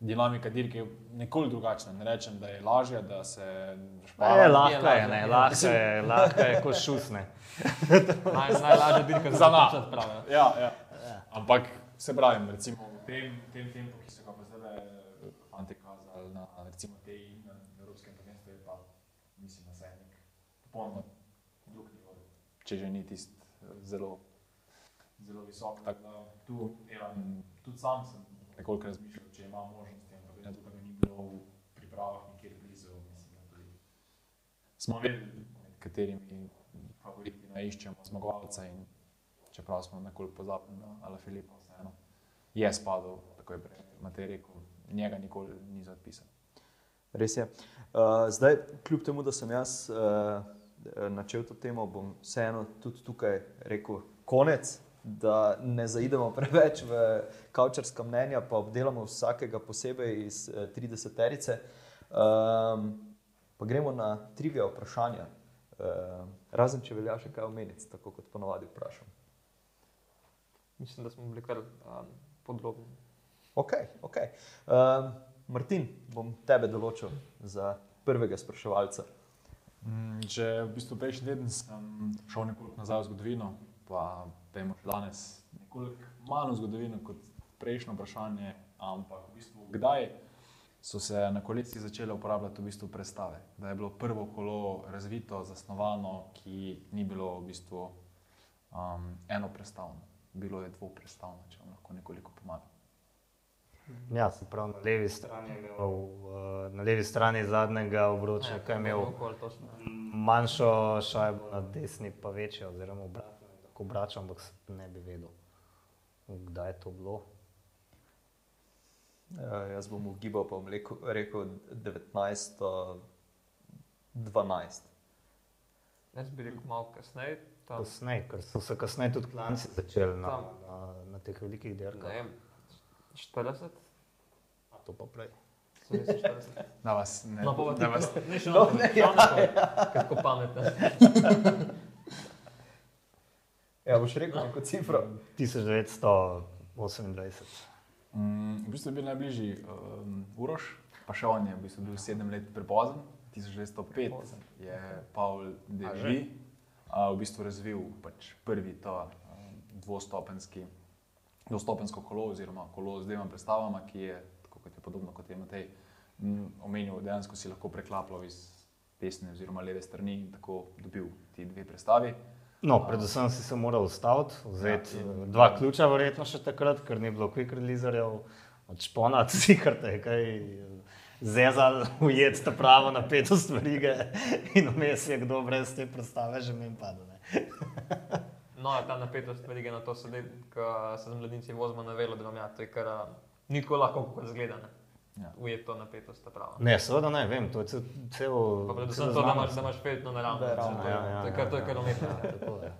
Dinamika dirke je nekoliko drugačna. Ne rečem, da je lažja, da se pa špara. je lahka, je, lažje, ne, ja. lahka je, lahka je kot šusne. Naj, najlažja dirka Za nas. nas. Pravi. Ja, ja. Ampak se pravim, recimo tem, tem tempu, ki so ga pa zdaj fanti kazali na recimo tej na evropskem prvenstvu, je pa mislim, da se nek popolnoma drug nivo. Če že ni tist eh, zelo, zelo visok. Tako da tu Elan, tudi sam sem nekoliko razmišljal, če ima možnosti, ampak glede na to, da ga ni bilo v pripravah nikjer blizu, mislim, da tudi smo vedeli, med katerimi favoriti naiščemo zmagovalca in čeprav smo nekoliko pozabili na Ala Filipa, vseeno je spadal, tako je prej Matej rekel, njega nikoli ni zapisal. Res je. Uh, zdaj, kljub temu, da sem jaz uh, načel to temo, bom vseeno tudi tukaj rekel konec, da ne zaidemo preveč v kavčarska mnenja, pa obdelamo vsakega posebej iz uh, 30-terice. Um, pa gremo na trivia vprašanja. Uh, razen, če velja še kaj omeniti, tako kot ponovadi vprašam. Mislim, da smo bili kar um, podrobni. Ok, ok. Um, Martin, bom tebe določil za prvega spraševalca. Mm, Že v bistvu prejšnji teden sem šel nekoliko nazaj v zgodovino, pa še danes nekoliko manj v zgodovino kot prejšnjo vprašanje, ampak v bistvu kdaj so se na kolesih začele uporabljati v bistvu prestave. Da je bilo prvo kolo razvito, zasnovano, ki ni bilo v bistvu um, enoprestavno, bilo je dvoprestavno, če vam lahko nekoliko pomagam. Ja, se pravi, na levi strani je imel, uh, na levi strani zadnjega obroča, ki je imel točno. manjšo šajbo, na desni pa večjo, oziroma obratno, tako obračam, ampak ne bi vedel, kdaj je to bilo. Uh, jaz bom ugibal, pa bom rekel, rekel 1912. Jaz bi rekel malo kasneje. Kasneje, ker so se kasneje tudi klanci začeli na, na, na teh velikih Ne dirkah. vem, 40? A to pa prej. Sem mislil 40. Da vas ne, No, pa da vas, ne še No, ne, ja, naprej, kako pametno. Ja, boš rekel neko cifro. 1928. Mm, v bistvu je bil najbližji um, Uroš, pa še on je v bistvu bil sedem let prepozen. 1905 je Pavel Devi uh, v bistvu razvil pač prvi ta um, dvostopenski, dvostopensko kolo oziroma kolo z dvema prestavama, ki je, tako kot je podobno kot je Matej mm, omenil, dejansko si lahko preklapljal iz desne oziroma leve strani in tako dobil ti dve prestavi. No, predvsem si se moral ustaviti, vzeti Ja, in- dva ključa, verjetno še takrat, ker ni bilo quick releaserjev, od špona, si kar te kaj zezal, ujeti ta pravo napetost verige in vmes je kdo brez te predstave že meni padel. No, ta napetost verige na to sedi, ko se z mladinci vozimo na velo, da vam ja, to je kar a, nikoli lahko kot zgleda. Ne? Ja. Ujet to napetost, ta prava. Ne, seveda ne, vem, to je cel, cel Pa predvsem to, da imaš, da imaš fejetno naravno. Ja, ja, to je ja, kar- To je ja. kar umetnost. Tako je.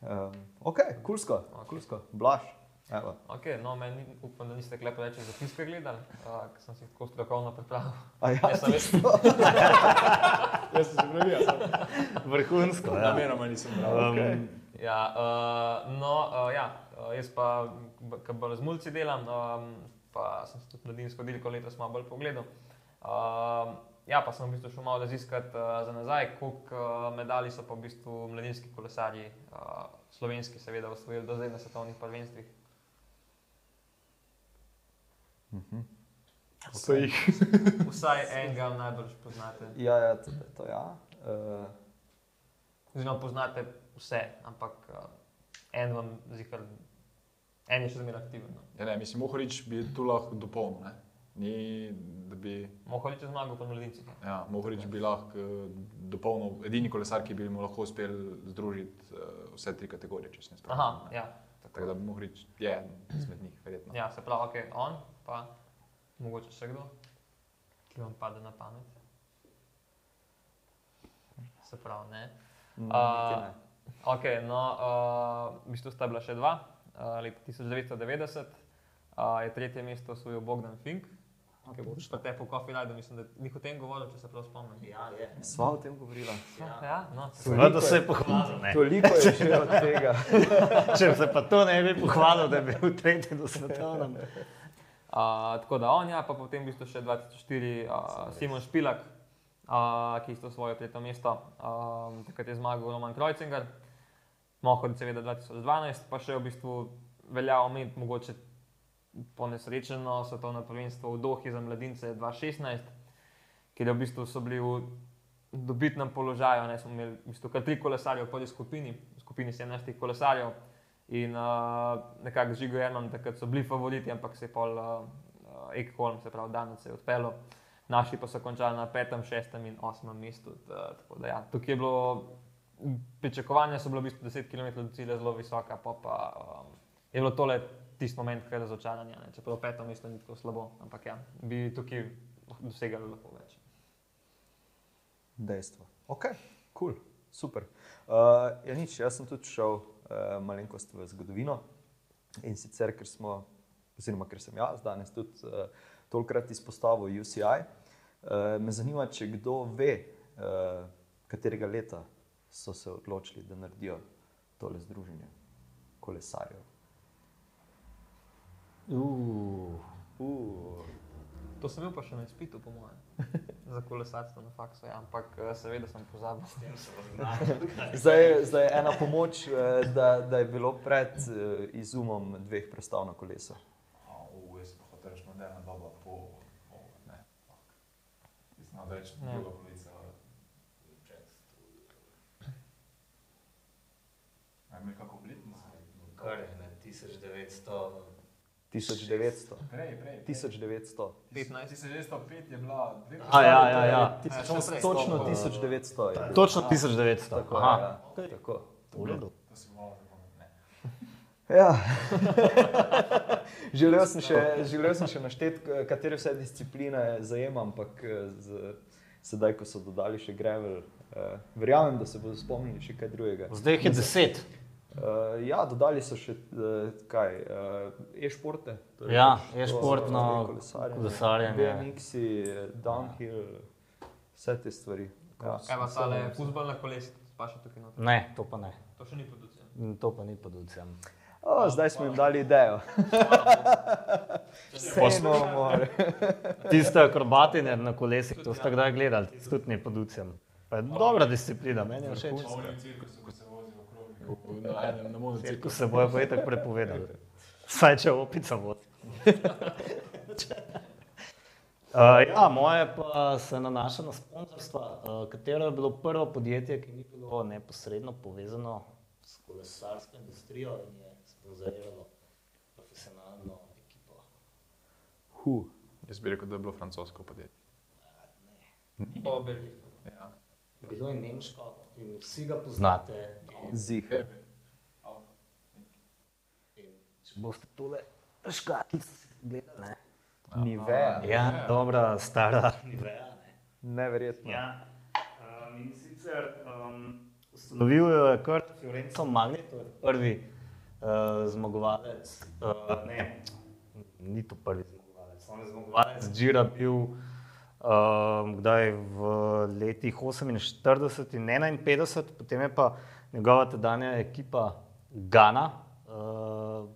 Um, ok, kulsko, kulsko, blaš. Evo. Okay, no, meni upam, da niste klepo reči zapiske gledali, uh, ker sem si tako strokovno pripravil. A ja, Jaz sem veš, Jaz sem se prebijal, Vrhunsko, ja. namenoma nisem bral. Um, Okej. ja, uh, no, uh, ja, uh, jaz pa, ki bolj z mulci delam, um, pa sem se tudi mladinsko dirko letos malo bolj pogledal. Um, ja, pa sem v bistvu šel malo raziskati uh, za nazaj, koliko uh, medalj so pa v bistvu mladinski kolesarji, uh, slovenski seveda, osvojili do zdaj na svetovnih prvenstvih. So jih. Vsaj enega najbolj poznate. Ja, ja, to, to ja. Uh, Oziroma, poznate vse, ampak uh, en vam zihar, En je še zmeraj aktiven. No. Ja, ne, mislim, Mohorič bi tu lahko dopolnil. ne. Ni, da bi, Mohorič je zmagal po mladincih. ja. Mohorič bi lahko eh, dopolnil, edini kolesar, ki bi mu lahko uspel združiti uh, vse tri kategorije, če se ne spomnim. Aha, ja. Tako da Mohorič je izmed njih, verjetno. ja, se pravi, ok, on, pa mogoče še kdo, ki vam pade na pamet. Se pravi, ne. Mm, niti ne. Ok, no, uh, v bistvu sta bila še dva. Uh, leta 1990 uh, je tretje mesto osvojil Bogdan Fink, ki bo šel te po Coffee Ride, mislim, da ni o tem govoril, če se prav spomnim. Ja, je. Sva o tem govorila. Ja, no, Seveda se je pohvalil. ne. Toliko je že od tega. Če se pa to ne bi pohvalil, da bi bil tretji do svetovnem. Uh, tako da on, ja, pa potem v bistvu še 2004 uh, Simon Špilak, uh, ki je isto svoje tretje mesto, um, takrat je zmagal Roman Krojcinger, Mohod seveda 2012, pa še v bistvu velja omeniti mogoče ponesrečeno svetovno prvenstvo v Dohi za mladince 2016, kjer je v bistvu so bili v dobitnem položaju, ne smo imeli v bistvu kar tri kolesarje v prvi skupini, v skupini 17 kolesarjev. In uh, nekako žigo Jerman, takrat so bili favoriti, ampak se je pol uh, Ekholm, se pravi, danes se je odpeljal. Naši pa so končali na petem, šestem in osmem mestu. Ta, tako da ja, tukaj je bilo, pričakovanja so bila v bistvu 10 km do cilja zelo visoka, pa, pa um, je bilo tole tisti moment, ki je razočaranje. ne. Čeprav peto mesto ni tako slabo, ampak ja, bi tukaj dosegali lahko več. Dejstvo. Ok, cool, super. Uh, ja, nič, jaz sem tudi šel uh, malenkost v zgodovino. In sicer, ker smo, oziroma ker sem jaz danes tudi uh, tolkrat izpostavil UCI, uh, me zanima, če kdo ve, uh, katerega leta so se odločili, da naredijo tole združenje kolesarjev. Uh, Uh, To sem bil pa še na izpitu, po mojem, za kolesarstvo na faksu, ja, ampak eh, seveda sem pozabil. zdaj, zdaj je ena pomoč, eh, da, da je bilo pred eh, izumom dveh prestav na kolesu. Jaz pa hotel reči moderna doba po, po ne, znam reči, Ne. druga polovica. A je imel kako obletnico? kar je ne, 1900. 1900. Prej, prej. 1900. 15. 1905 je bila A, ja, ja, ja. Točno, točno 1900 je. bilo. Točno 1900. Tako, Aha. ja, tako. V redu. To si malo zapomnil. Ne. Ja. želel, sem še, želel sem še našteti, katere vse discipline zajema, ampak eh, z, sedaj, ko so dodali še Gravel, uh, verjamem, da se bodo spomnili še kaj drugega. Zdaj jih je 10. Uh, ja, dodali so še uh, kaj, uh, e-športe. torej Ja, pač e-športno kolesarjenje. BMX-i, downhill, vse te stvari. Ja. Kaj pa tale futbol na kolesu, pa še tukaj noter? Ne, to pa ne. To še ni producija. To pa ni pod UCM. O, zdaj smo jim dali idejo. Vseeno more. Tiste akrobatine na kolesih, to ste kdaj gledali, tudi. Pa je dobra disciplina, meni je všeč. Na okrog. Na enem, na monem Ko cirkusu. se bojo pa itak prepovedali. Saj če opica vodi. Uh, ja, moje pa se nanaša na sponzorstva, uh, katero je bilo prvo podjetje, ki ni bilo neposredno povezano s kolesarsko industrijo in je sponzoriralo profesionalno ekipo. Huh. Jaz bi rekel, da je bilo francosko podjetje. Po Belgiji. Ja. Bilo je nemško in vsi ga poznate. Zih. In če boste tole škatlico gledali, ne? Niveja. Ja, dobra, stara Nivea. Ne? Neverjetno. Ja, um, in sicer um, ustanovil je kar Fiorenzo Magni, to je prvi uh, zmagovalec. Uh, ne, ni to prvi zmagovalec, on je zmagovalec Džira bil um, kdaj v letih 48 in 51, potem je pa njegova tedanja ekipa Gana. Uh,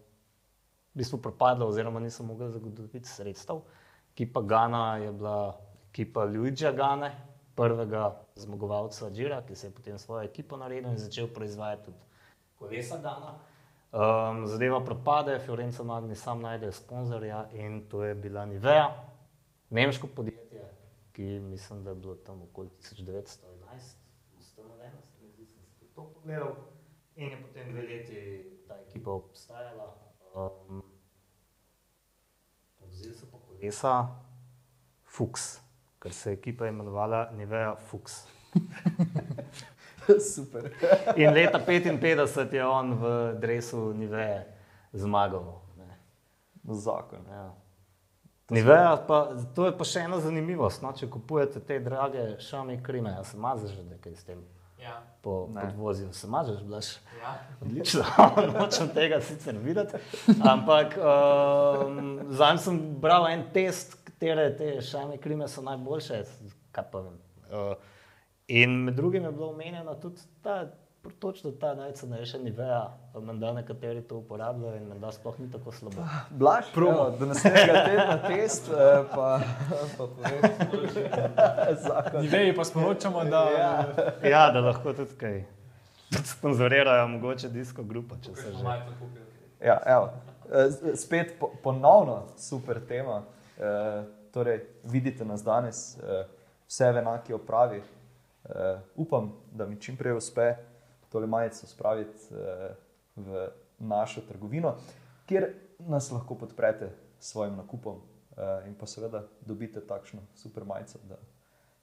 v bistvu propadla, oziroma niso mogli zagotoviti sredstev. Ekipa Gana je bila ekipa Luigija Gane, prvega zmagovalca Džira, ki se je potem svojo ekipo naredil in začel proizvajati tudi kolesa Gana. Um, zadeva propade, Fiorenca Magni sam najde sponzorja in to je bila Nivea, nemško podjetje, ki mislim, da je bilo tam okoli 1911 ustanovljeno, se zdi, sem tudi to pogledal. In je potem dve leti ta ekipa obstajala. Um, Vzeli so pa kolesa Fuchs, ker se je ekipa imenovala Nivea Fuchs. Super. In leta 55 je on v dresu Nivea zmagal. Ne. Zakon. Ja. Nivea pa, to je pa še ena zanimivost. No, če kupujete te drage šami krime, ja se mažeš nekaj s tem Ja. po Ne. podvozju, se mažeš, blaš. Ja. Odlično, nočem tega sicer videti. Ampak um, zanj sem bral en test, katere te šame krime so najboljše. kaj pa vem. Uh, in med drugim je bilo omenjeno tudi ta, točno ta najcena je še Nivea, menda nekateri to uporabljajo in menda sploh ni tako slabo. Blaž, evo, do naslednjega tedna test, eh, pa, pa povem. Zakon. Niveji pa sporočamo, da Ja. Ja, da lahko tudi kaj. Sponzorirajo mogoče disko grupo, če se že. Ja, evo. Eh, Spet po, ponovno super tema. E, torej, vidite nas danes, e, vse v enaki opravi. E, upam, da mi čim prej uspe tole majico spraviti e, v našo trgovino, kjer nas lahko podprete s svojim nakupom e, in pa seveda dobite takšno super majico, da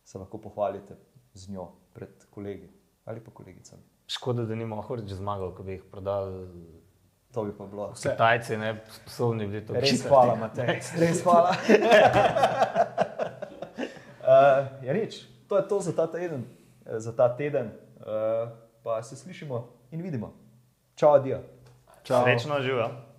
se lahko pohvalite z njo pred kolegi ali pa kolegicami. Škoda, da nima Horič zmagal, ko bi jih prodali. To bi pa bilo. Kitajci ne sposobni bili to Res čitati. hvala, Matej. Res hvala. uh, ja, nič, to je to za ta teden. eh, Za ta teden. Uh, pa se slišimo in vidimo. Čau, adijo. Srečno živijo.